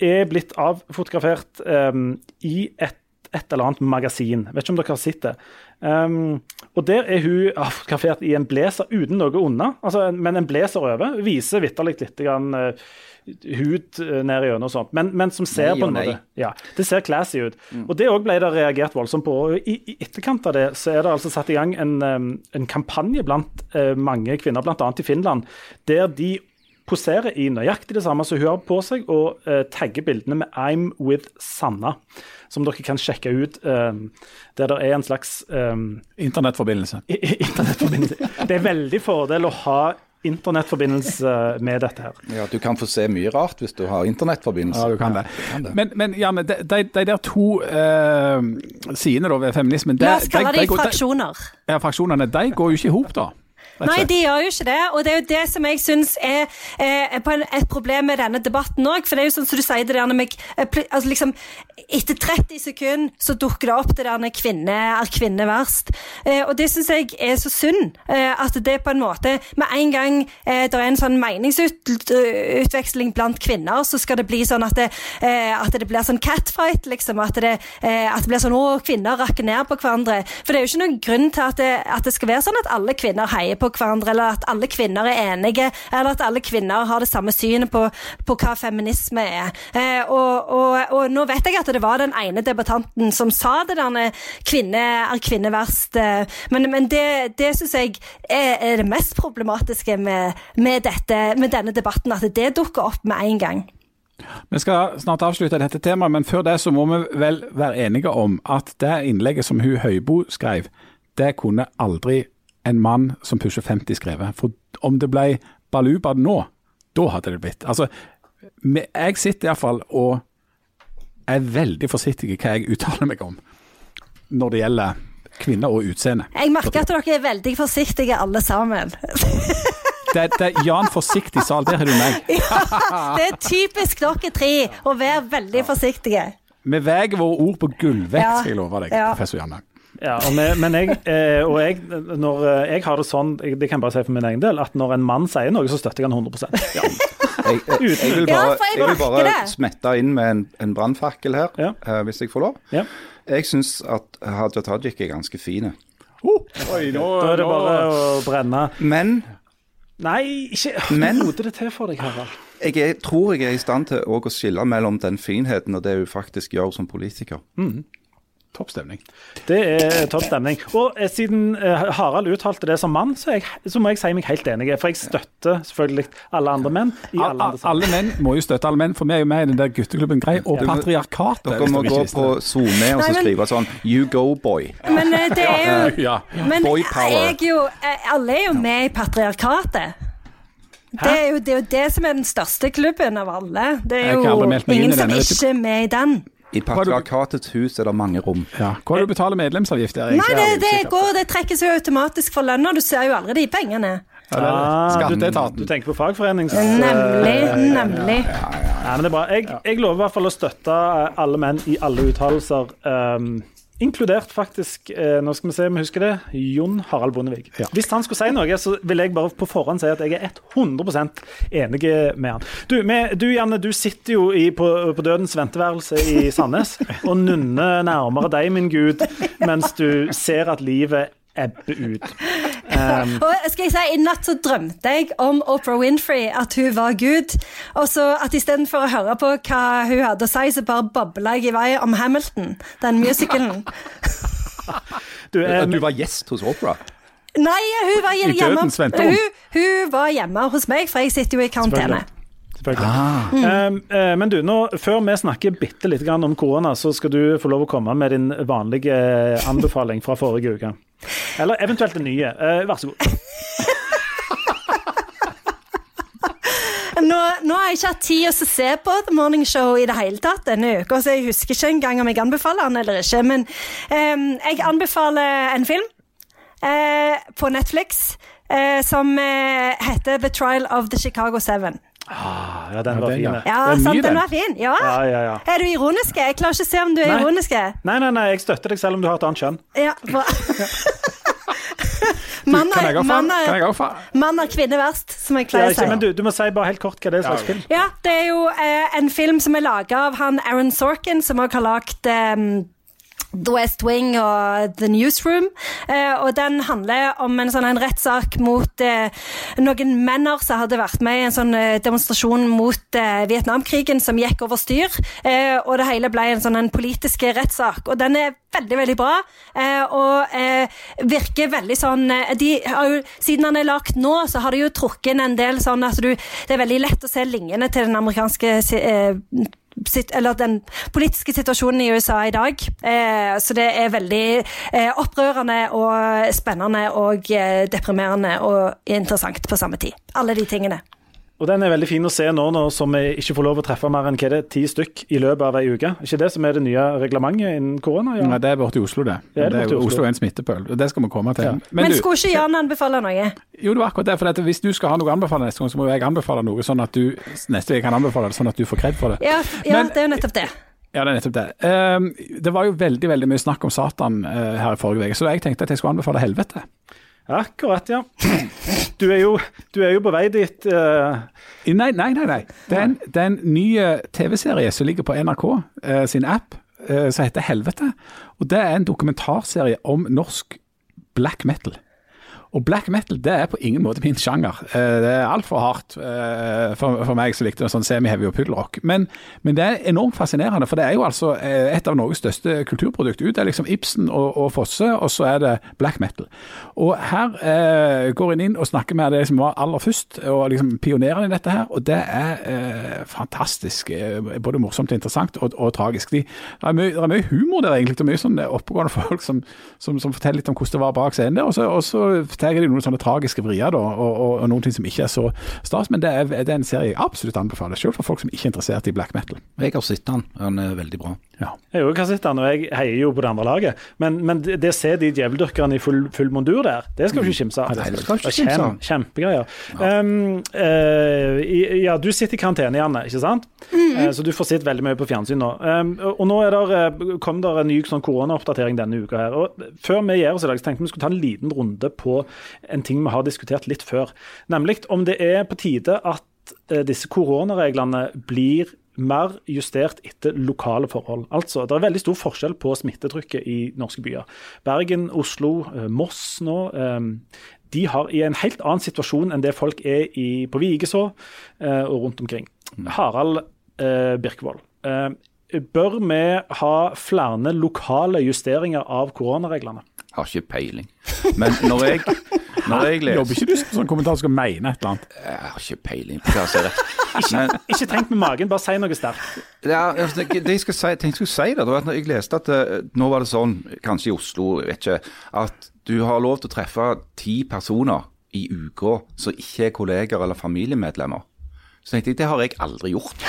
er blitt avfotografert um, i et, et, eller annet magasin. Vet ikke om dere har sett det. Um, og Der er hun avfotografert i en blazer uten noe under, altså, men en blazer over. Viser vitterlig litt grann, uh, hud uh, ned gjennom og sånt, men, men, som ser nei på en måte ja, Det ser classy ut. Mm. Og Det òg ble det reagert voldsomt på. og i, i, etterkant av det så er det altså satt i gang en, en kampanje blant uh, mange kvinner, bl.a. i Finland, der de poserer i nøyaktig det samme som hun har på seg, og uh, tagger bildene med 'I'm with Sanna', som dere kan sjekke ut. Um, der det er en slags um, Internettforbindelse. internettforbindelse. Det er veldig fordel å ha internettforbindelse med dette her. Ja, Du kan få se mye rart hvis du har internettforbindelse. Ja, du kan det. Ja, kan det. Men, men Janne, de, de, de, der to uh, sidene ved feminismen La oss kalle de, fraksjoner. ja, fraksjonene. De går jo ikke i hop, da. Nei, de gjør jo ikke det. Og det er jo det som jeg syns er, er et problem med denne debatten òg. For det er jo sånn som du sier det der når jeg, altså liksom, Etter 30 sekunder så dukker det opp det der når kvinne er kvinne verst. Eh, og det syns jeg er så synd. Eh, at det på en måte Med en gang eh, det er en sånn meningsutveksling blant kvinner, så skal det bli sånn at det, at det blir sånn catfight, liksom. At det, at det blir sånn å, kvinner rakker ned på hverandre. For det er jo ikke noen grunn til at det, at det skal være sånn at alle kvinner heier på på hverandre, eller at alle kvinner er enige, eller at alle kvinner har det samme synet på, på hva feminisme er. Eh, og, og, og, nå vet jeg at det var den ene debattanten som sa det der kvinne er kvinne verst, eh, men, men, det, det syns jeg er, er, det mest problematiske med, med, dette, med denne debatten, at det dukker opp med en gang. Vi skal snart avslutte dette temaet, men før det så må vi vel være enige om at det innlegget som hun Høybo skrev, det kunne aldri en mann som pusher 50 skrevet. For om det ble baluba nå, da hadde det blitt Altså, jeg sitter iallfall og er veldig forsiktig i hva jeg uttaler meg om når det gjelder kvinner og utseende. Jeg merker at dere er veldig forsiktige alle sammen. Det, det er Jan forsiktig sal, der har du meg. Ja, det er typisk dere tre å være veldig forsiktige. Vi veier våre ord på gullvekt, skal jeg love deg, ja. professor Janne. Ja, og, med, men jeg, eh, og jeg, når eh, jeg har det sånn, det kan jeg bare si for min egen del, at når en mann sier noe, så støtter jeg han 100% ja. jeg, jeg, jeg, vil bare, jeg vil bare smette inn med en, en brannfakkel her, ja. uh, hvis jeg får lov. Ja. Jeg syns at Hadia Tajik er ganske fin. Oh, oi, nå, da er det bare å brenne. Men Nei, ikke men, det til for deg, Harald. Jeg tror jeg er i stand til å skille mellom den finheten og det hun faktisk gjør som politiker. Mm. Topp stemning. Det er topp stemning. Og eh, siden eh, Harald uttalte det som mann, så, jeg, så, må jeg si meg helt enig. For jeg støtter selvfølgelig alle andre menn. Alle, alle, menn må jo støtte alle menn, for vi er jo med i den der gutteklubben Grei. Og ja. patriarkatet. Dere må gå på SoMe og så skrive sånn You go, boy. Men eh, det er jo ja. Men boy power. Jo, alle er jo med i patriarkatet. Det er, jo, det er jo det som er den største klubben av alle. Det er jo ingen som ikke er med i den. I patriarkatets hus er det mange rom. Ja. Hva er det du betaler medlemsavgift der? Nei, det, er det går, det trekkes jo automatisk for lønna. Du ser jo aldri de pengene. Ja, det er Ah, du, du tenker på fagforenings... Nemlig, nemlig. Nei, men det er bra. Jeg, jeg lover i hvert fall å støtte eh, alle menn i alle uttalelser. ehm, inkludert faktisk, eh, nå skal vi se om jeg husker det, Jon Harald Bondevik. Ja. Hvis han skulle si noe, så vil jeg bare på forhånd si at jeg er 100% enig med han. Du, med, du Janne, du sitter jo i, på, på dødens venteværelse i Sandnes og nunner nærmere deg, min gud, mens du ser at livet ebber ut. Um, Og skal jeg si, I natt så drømte jeg om Oprah Winfrey, at hun var Gud. Og så at istedenfor å høre på hva hun hadde å si, så bare babla jeg i vei om Hamilton, den musicalen. du, um, du var gjest hos Oprah? Nei, hun var hjemme. Hun, hun var hjemme hos meg, for jeg sitter jo i karantene. Selvfølgelig. Um, eh, men du, nå, før vi snakker bitte litt om korona, så skal du få lov å komme med din vanlige anbefaling fra forrige uke. Eller eventuelt den nye. Eh, vær så god. Nå, nå har jeg ikke hatt tid til å se på The Morning Show i det hele tatt denne uka, så jeg husker ikke engang om jeg anbefaler den eller ikke. Men um, jeg anbefaler en film uh, på Netflix Uh, som uh, heter The Trial of the Chicago Seven. Ah, ja, den var fin. ja. Ja, sant, den var fin. Ja. Ja, ja, ja. Er du ironisk? Jeg klarer ikke å se om du er Nei. ironisk. Nei, nei, nei, jeg støtter deg selv om du har et annet kjønn. Ja, bra. Mann er, kvinne verst, som jeg pleier å si. men du, du må si bare helt kort hva det er slags Ja. film. Ja, det er jo eh, en film som er laga av han Aaron Sorkin, som også har lagd eh, The West Wing og The Newsroom. Eh, og den handler om en sånn rettssak mot eh, noen menner som hadde vært med i en sånn eh, demonstrasjon mot eh, Vietnamkrigen som gikk over styr. Eh, og det hele ble en sånn en politisk rettssak. Og den er veldig, veldig bra. Og virker veldig sånn de har jo, Siden den er lagt nå, så har de jo trukket inn en del sånn at du Det er veldig lett å se linjene til den amerikanske eh, eller den politiske situasjonen i USA i dag. Eh, så det er veldig eh, opprørende og spennende og eh, deprimerende og interessant på samme tid. Alle de tingene. Og den er veldig fin å se nå, nå som vi ikke får lov å treffe mer enn hva er det, ti stykk i løpet av ei uke. Ikke det som er det nye reglementet innen korona? Ja. Nei, det er borte i Oslo, det. Det er det det er borte i Oslo. Er en smittepøl, og det skal vi komme til. Ja. Men, Men du, skulle ikke Jan anbefale noe? jo, det var akkurat det. For at hvis du skal ha noe å anbefale neste gang, så må jeg anbefale noe sånn at du neste gang kan anbefale det, sånn at du får kred for det. Ja, ja Men- det er jo nettopp det. Ja, det er nettopp det. Ehm, det var jo veldig veldig mye snakk om Satan eh, her i forrige uke, så jeg tenkte at jeg skulle anbefale helvete. Akkurat, ja. Du er jo, du er jo på vei dit. Uh... Nei, nei, nei. nei. Det er en, det er en ny eh, TV-serie som ligger på NRK uh, sin app, uh, som heter Helvete. Og Det er en dokumentarserie om norsk black metal. Og black metal det er på ingen måte min sjanger. Eh, Det er altfor hardt eh, for, meg som likte sånn semi-heavy og puddelrock. Men, men det er enormt fascinerende, for det er jo altså eh, et av Norges største kulturprodukt. Det er liksom Ibsen og, og Fosse, og så er det black metal. Og her eh, går en inn og snakker med det som var aller først, og liksom pionerene i dette her. Og det er eh, fantastisk. Både morsomt og interessant, og, og tragisk. De, det, er mye, det er mye humor der, egentlig, og mye sånn oppegående folk som, som, som forteller litt om hvordan det var bak scenen der. Og så, og så forteller er noen sånne tragiske vrier, da, og, og, og noen ting som ikke er så stas. Men det er, det er en serie jeg absolutt anbefaler, selv for folk som ikke er interessert i black metal. Jeg har sett den, han er veldig bra. Ja. Jeg òg har sett den, og jeg heier jo på det andre laget. Men, men det det å se de djeveldyrkerne i full, full mondur der, det skal du ikke kimse av. Kjem- Kjempegreier. Um, uh, ja, du sitter i karantene, Janne, ikke sant? Eh, så du får sett veldig mye på fjernsyn nå. Um, og nå er der, eh, kom det en ny sånn koronaoppdatering denne uka her. Og før vi gjør oss i dag, så tenkte vi skulle ta en liten runde på en ting vi har diskutert litt før. Nemlig om det er på tide at eh, disse koronareglene blir mer justert etter lokale forhold. Altså, Det er veldig stor forskjell på smittetrykket i norske byer. Bergen, Oslo, eh, Moss nå. eh, De har i en helt annen situasjon enn det folk er i, på Vigeså og rundt omkring. Harald eh, Birkvold. Eh, bør vi ha flere lokale justeringer av koronareglene? Har ikke peiling. Men når jeg, når jeg Jobber ikke du som sånn kommentar skal mene et eller annet? Jeg har ikke peiling på hva som er rett. Ikke, Ikke tenk med magen, bare si noe sterkt. Ja, altså, det jeg skal si, tenkte jeg skulle si det, det var at når jeg leste at eh, nå var det sånn, kanskje i Oslo, jeg vet ikke, at du har lov til å treffe ti personer i uka som ikke er kolleger eller familiemedlemmer. Så tenkte jeg det har jeg aldri gjort.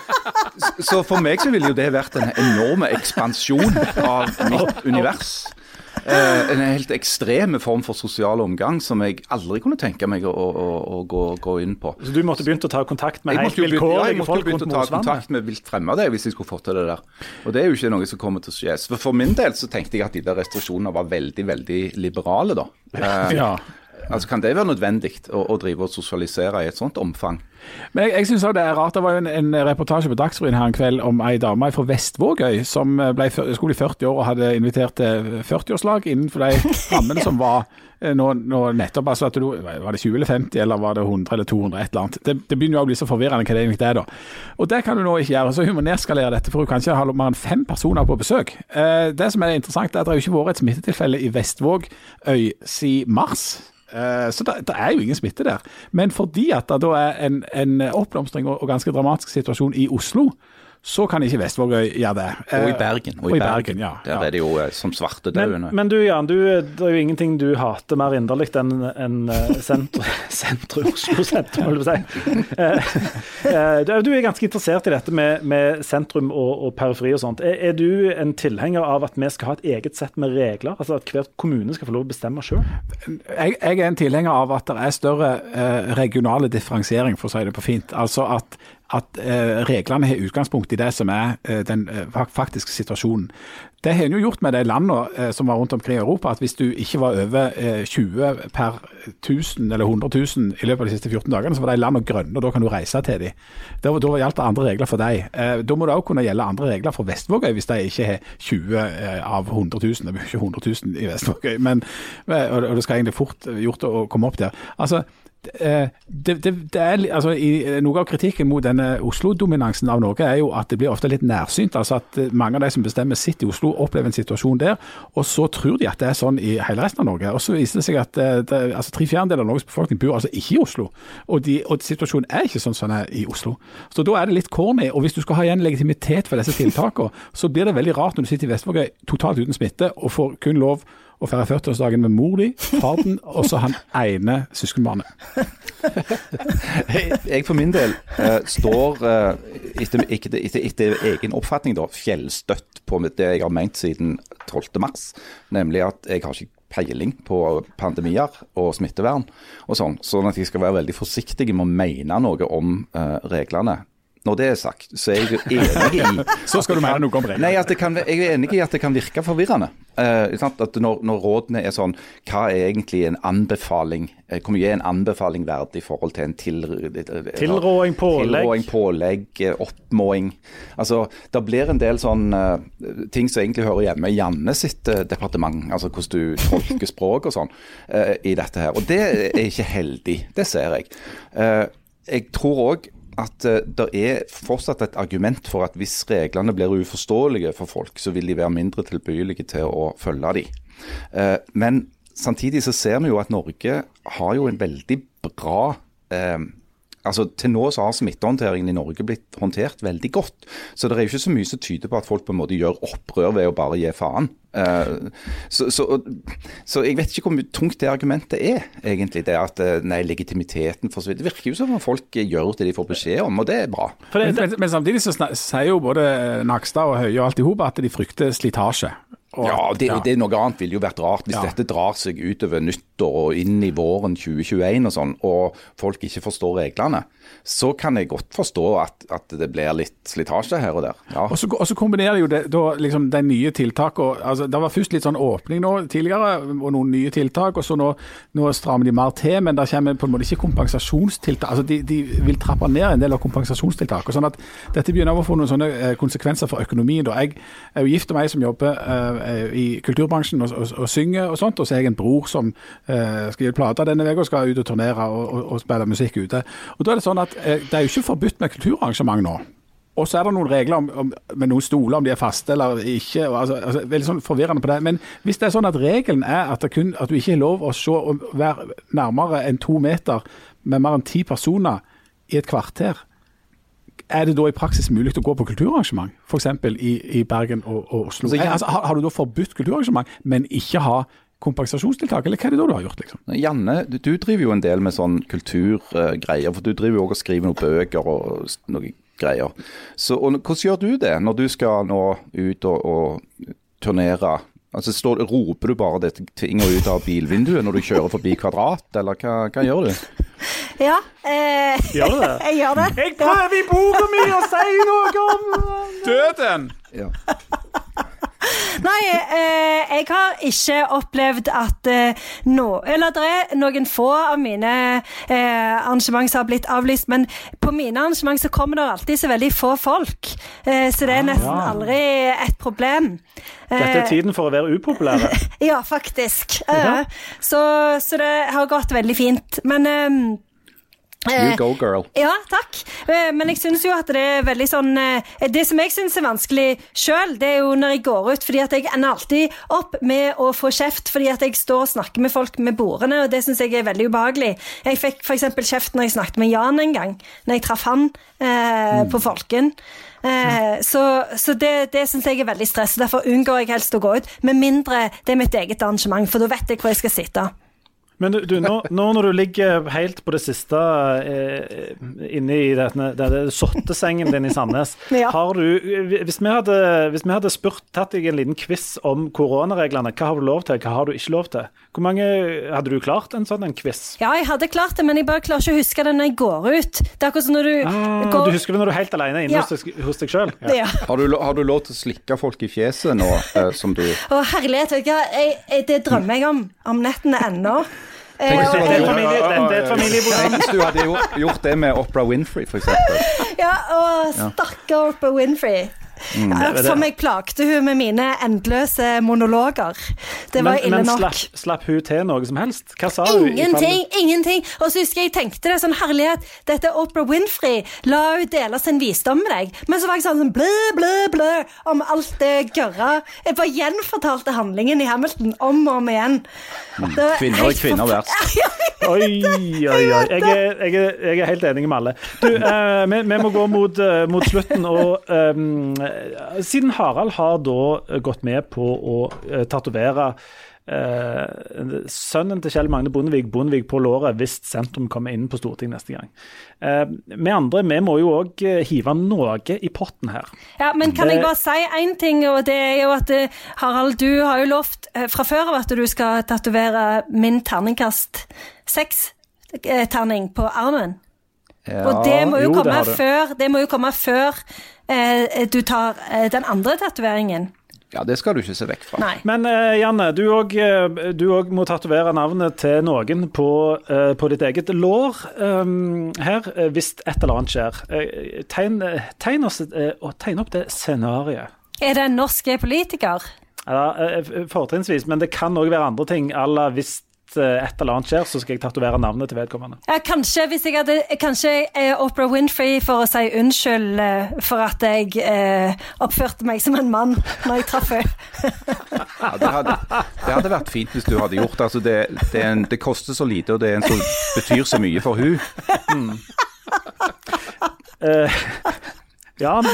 så for meg så ville jo det vært en enorm ekspansjon av mitt univers. Eh, en helt ekstrem form for sosial omgang som jeg aldri kunne tenke meg å, å, å gå, gå, inn på. Så du måtte begynt å ta kontakt med helt vilkårlige folk rundt jo Jeg måtte ta kontakt med vilt fremmede hvis jeg skulle fått til det der. Og det er jo ikke noe som kommer til å skje. For, for min del så tenkte jeg at de der restriksjonene var veldig, veldig liberale, da. Eh, ja. Altså Kan det være nødvendig å, å, drive og sosialisere i et sånt omfang? Men Jeg, jeg synes også det er rart. Det var jo en, en reportasje på Dagsrevyen her en kveld om ei dame fra Vestvågøy som ble, skulle bli 40 år og hadde invitert til 40-årslag innenfor de rammene som var eh, nå, nå nettopp. altså at du, Var det 20 eller 50, eller var det 100 eller 200? et eller annet. Det, det begynner jo å bli så forvirrende hva det egentlig er. da. Og Det kan du nå ikke gjøre. Så hun må nedskalere dette, for hun kan ikke ha mer enn fem personer på besøk. Eh, det som er interessant, er at det har ikke vært et smittetilfelle i Vestvågøy siden mars. Eh, så det, det, er jo ingen smitte der. Men fordi at det da er en, en oppblomstring og, og ganske dramatisk situasjon i Oslo, så kan ikke Vestvågøy gjøre det. Og i Bergen. Og, og i Bergen, ja. Der er det jo eh, som svartedauden. Men, men du Jan, du, det er jo ingenting du hater mer inderlig enn en eh, sentrum, sentrum, Oslo sentrum, holdt jeg på å si. Du er ganske interessert i dette med, med sentrum og, og, periferi og sånt. Er, er, du en tilhenger av at vi skal ha et eget sett med regler? Altså at hver kommune skal få lov å bestemme sjøl? Jeg, jeg, er en tilhenger av at det er større eh, regionale differensiering, for å si det på fint. Altså at at eh, reglene har utgangspunkt i det som er eh, den eh, faktiske situasjonen. Det har en jo gjort med de landene som var rundt omkring i Europa, at hvis du ikke var over 20 eh, per 1000 eller 100 000 i løpet av de siste 14 dagene, så var de landene grønne, og da kan du reise til dem. Da, da gjaldt det andre regler for deg. Da må det òg kunne gjelde andre regler for Vestvågøy, hvis de ikke har 20 av 100 000. Det blir ikke 100 000 i Vestvågøy, men, og det skal egentlig fort gjort å komme opp der. Altså, det, det, det er, altså, i, eh, Noe av kritikken mot denne Oslo-dominansen av Norge er jo at det blir ofte litt nærsynt. altså at eh, Mange av de som bestemmer sitter i Oslo, opplever en situasjon der, og så tror de at det er sånn i hele resten av Norge. Og Så viser det seg at altså, tre fjerdedeler av Norges befolkning bor altså ikke i Oslo. Og, de, og situasjonen er ikke sånn som den er i Oslo. Så da er det litt corny. Og hvis du skal ha igjen legitimitet for disse tiltakene, så blir det veldig rart når du sitter i Vestvågøy totalt uten smitte og får kun lov og feire 40-årsdagen med mor di, far din og så han ene søskenbarnet. jeg for min del uh, står, uh, etter, etter, etter, etter, egen oppfatning, da, fjellstøtt på det jeg har ment siden 12.3. Nemlig at jeg har ikke peiling på pandemier og smittevern og sånn. Sånn at jeg skal være veldig forsiktig med å mene noe om uh, reglene. Når det er sagt, så er jeg jo enig i Så skal du mene noe om regler. Nei, kan, jeg er enig i at det kan virke forvirrende. Uh, at når, når, rådene er sånn, hva er egentlig en anbefaling? Uh, hvor mye er en anbefaling verdt i forhold til en til, uh, tilråding, pålegg, tilråding, pålegg oppmåing? Altså, Det blir en del sånn ting som egentlig hører hjemme i Janne sitt departement. Altså hvordan du tolker språk og sånn i dette her. Og det er ikke heldig. Det ser jeg. jeg tror òg at uh, det er fortsatt et argument for at hvis reglene blir uforståelige for folk, så vil de være mindre tilbøyelige til å følge de. Uh, men samtidig så ser vi jo at Norge har jo en veldig bra uh, altså Til nå så har smittehåndteringen i Norge blitt håndtert veldig godt. Så det er jo ikke så mye som tyder på at folk på en måte gjør opprør ved å bare gi faen. Uh, så, så, så, jeg vet ikke hvor tungt det argumentet er, egentlig. Det at eh, nei, legitimiteten forsvinner. Det virker jo som om folk gjør det de får beskjed om, og det er bra. Men, men, men, samtidig så sier jo både Nakstad og Høie og alt i hop at de frykter slitasje. Og, ja, det, ja. det, noe annet ville jo vært rart hvis ja. dette drar seg utover nyttår og inn i våren 2021 og sånn, og folk ikke forstår reglene. Så kan jeg godt forstå at, at det blir litt slitasje her og der. Ja. Og, så, og så kombinerer jo det da liksom de nye tiltakene altså, Det var først litt sånn åpning nå tidligere, og noen nye tiltak, og så nå, nå strammer de mer til. Men det kommer på en måte ikke kompensasjonstiltak. altså De, de vil trappe ned en del av kompensasjonstiltak. sånn at Dette begynner å få noen sånne eh, konsekvenser for økonomien. da. Jeg er jo gift med ei som jobber Eh, i kulturbransjen og, og, og synger og sånt. Og så er jeg en bror som uh, skal gi plate denne uka og skal ut og turnere og, og, spille musikk ute. Og da er Det sånn at uh, det er jo ikke forbudt med kulturarrangement nå. Og så er det noen regler om, om, med noen stoler, om de er faste eller ikke. Altså, altså, veldig sånn forvirrende på det. Men hvis det er sånn at regelen er at, kun, at du ikke har lov å se være nærmere enn to meter med mer enn ti personer i et kvarter, er det da i praksis mulig å gå på kulturarrangement, f.eks. I, i Bergen og, og Oslo? Altså, har, har, du da forbudt kulturarrangement, men ikke ha kompensasjonstiltak, eller hva er det da du har gjort? liksom? Janne, du, du driver jo en del med sånn kulturgreier. for du driver jo også og skriver noen bøker og noen greier. Så og, Hvordan gjør du det når du skal nå ut og, og turnere? Altså, står, Roper du bare dette tinga ut av bilvinduet når du kjører forbi Kvadrat, eller hva, hva gjør du? Ja. Eh, Gjør du det? jeg gjør det. Jeg prøver i boka mi å si noe om Døden! Ja. Nei, eh, jeg har ikke opplevd at eh, no, Eller det er noen få av mine eh, arrangement som har blitt avlyst, men på mine arrangement så kommer det alltid så veldig få folk. Eh, så det er nesten ja. aldri et problem. Dette er Eh, tiden for å være upopulære. Ja, faktisk. Eh, Ja. Så, så det har gått veldig fint. Men eh, You go, girl. Ja, takk. Eh, Men jeg syns jo at det er veldig sånn eh, Det som jeg syns er vanskelig sjøl, det er jo når jeg går ut, fordi at jeg ender alltid opp med å få kjeft fordi at jeg står og snakker med folk med bordene, og det syns jeg er veldig ubehagelig. Jeg fikk f.eks. kjeft når jeg snakket med Jan en gang, når jeg traff han eh, på Folken. Eh, så så det, det syns jeg er veldig stress, og derfor unngår jeg helst å gå ut. Med mindre det er mitt eget arrangement, for da vet jeg hvor jeg skal sitte. Men du, nå, nå når du ligger helt på det siste eh, inne i denne, denne sottesengen din i Sandnes, Ja. har du Hvis vi hadde, hvis vi hadde spurt, tatt deg en liten quiz om koronareglene, hva har du lov til, hva har du ikke lov til? Hvor mange Hadde du klart en sånn en quiz? Ja, jeg hadde klart det, men jeg bare klarer ikke å huske det når jeg går ut. Det er akkurat som når du Ah, går du husker det når du er helt alene inne Ja. hos, deg- hos deg sjøl? Ja. Har du, har du lov til å slikke folk i fjeset nå, eh, som du Å, herlighet, vet du hva? Det drømmer jeg om om nettene ennå. Eh, Tenk hvis du er familie- dette er et familieprogram. Hvis du hadde gjort, det med Oprah Winfrey, f.eks. Ja, å, stakkar Oprah Winfrey. Mm. Ja, som jeg plagte hun med mine endeløse monologer. Det var Men, ille men nok. slapp, slapp hun til noe som helst? Hva sa hun? Ingenting, ingenting. Og så husker jeg jeg tenkte det sånn, herlighet, dette er Oprah Winfrey, la hun dele sin visdom med deg. Men så var jeg sånn, blø, blø, blø om alt det gørra. Jeg bare gjenfortalte handlingen i Hamilton om og om igjen. Det Kvinner er kvinner verst. Oi, oi, oi. Jeg er, jeg er, jeg er helt enig med alle. Du, uh, vi, vi må gå mot, uh, mot slutten. og ehm, eh, Siden Harald har da gått med på å uh, tatovere eh, sønnen til Kjell Magne Bondevik, Bondevik på låret, hvis sentrum kommer inn på Stortinget neste gang. Eh, vi andre vi må jo òg hive noe i potten her. Ja, men kan Det- jeg bare si én ting, og det er jo at eh, Harald, du har jo lovt eh, fra før av at du skal tatovere min terningkast seks-terning på armen. Og det må jo, jo, komme det før, det må jo komme før eh, du tar eh, den andre tatoveringen. Ja, det skal du ikke se vekk fra. Nei. Men eh, Janne, du òg du må tatovere navnet til noen på, eh, på ditt eget lår um, her, eh, hvis et eller annet skjer. Eh, tegn, eh, tegn, oss, eh, og tegn opp det scenarioet. Er det en norsk politiker? Ja, eh, fortrinnsvis, men det kan òg være andre ting. à la hvis eh, et eller annet skjer, så skal jeg tatovere navnet til vedkommende. Ja, kanskje hvis jeg hadde Kanskje Opera Oprah Winfrey for å si unnskyld eh, for at jeg eh, oppførte meg som en mann når jeg traff henne. Ja, det, hadde, det hadde vært fint hvis du hadde gjort. Altså, det, det, en, det koster så lite, og det er en som betyr så mye for hun. Eh, Jan,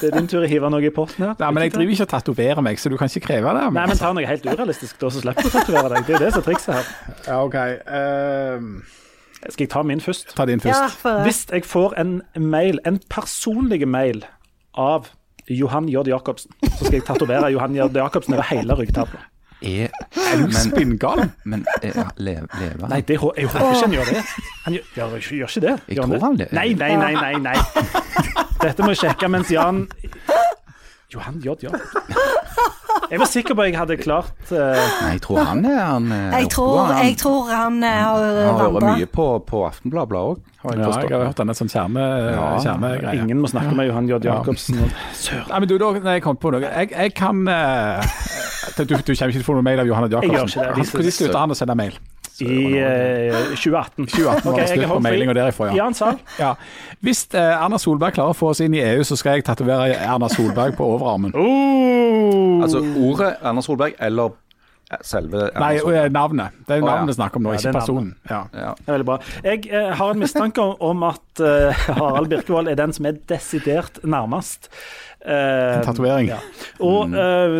det er din tur å hive noe i potten her. Nei, men jeg driver ikke og tatoverer meg, så du kan ikke kreve det. Men... Nei, men ta noe helt urealistisk, da, så slipper du å tatovere deg. Det er jo det som er trikset her. Ja, ok. Uh... Skal jeg ta min først? ta din først. Ja, for, Hvis jeg får en mail, en personlig mail av Johan J. Jacobsen, så skal jeg tatovere Johan J. Jacobsen over hele ryggtavla. Er, Er du spinngal? men er, lever han? Nei, det, jeg håper ikke han gjør det. Han gjør, gjør, gjør ikke det. Jeg Gjør tror han det. Nei, nei, nei, nei, nei. Dette må jeg sjekke mens Jan Johan J. J. Jeg var sikker på at jeg hadde klart uh... Nei, jeg tror han er han er jeg, tror, han. jeg tror han eh, har Han hører mye på, på Aftenbladet òg, Ja, jeg har hørt denne sånn skjerme, skjermegreia. Ingen må snakke med Johan J. Ja. Jacobsen. Søren. Nei, men du, da, nei, jeg kom på noe. Jeg, jeg kan eh, du, du kommer ikke til å få noe mail av Johanne Jeg gjør Jacobsen. ikke det. Når slutta han å sende mail? I eh, 2018. 2018 okay, jeg har mailinga derifra, ja. Ja. Hvis eh, Erna Solberg klarer å få oss inn i EU, så skal jeg tatovere Erna Solberg på overarmen. Oh. Altså ordet Erna Solberg eller selve Nei, og, eh, navnet. Det er jo navnet vi snakker om nå, Ja, ikke er personen. Ja. Ja. Det er veldig bra. Jeg eh, har en mistanke om, at eh, Harald Birkevold er den som er desidert nærmest. En tatovering. Ja. Og eh,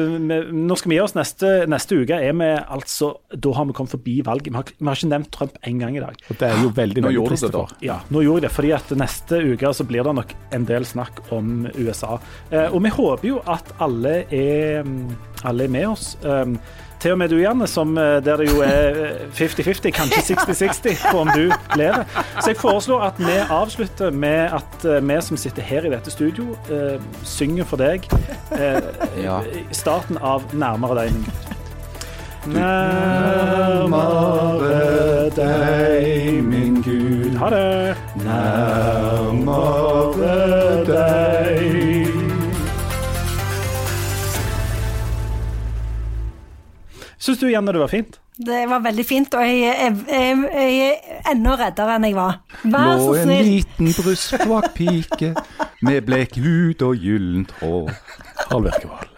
nå skal vi gi oss neste, neste uke. Er vi altså, Da har vi kommet forbi valget. Vi har, vi har ikke nevnt Trump en gang i dag. Og det er jo veldig, Nå veldig gjorde trist du det, da. for. Ja, nå gjorde jeg det, fordi at neste uke så blir det nok en del snakk om USA. Eh, og vi håper jo at alle er, mm, alle er med oss. Um, til og med du, Janne, som, eh, der det jo er eh, 50-50, kanskje 60-60 på om du lever. Så jeg foreslår at vi avslutter med at eh, vi som sitter her i dette studio, eh, synger for deg eh, Ja. starten av 'Nærmere deg', min. Nærmere deg, min Gud. Ha det. Nærmere deg. Syns du, Janne, det var fint? Det var veldig fint, og jeg, jeg, jeg, jeg er enda reddere enn jeg var. Vær Lå en snill. liten brystvakt pike med blek hud og gyllent hår. Birkevold.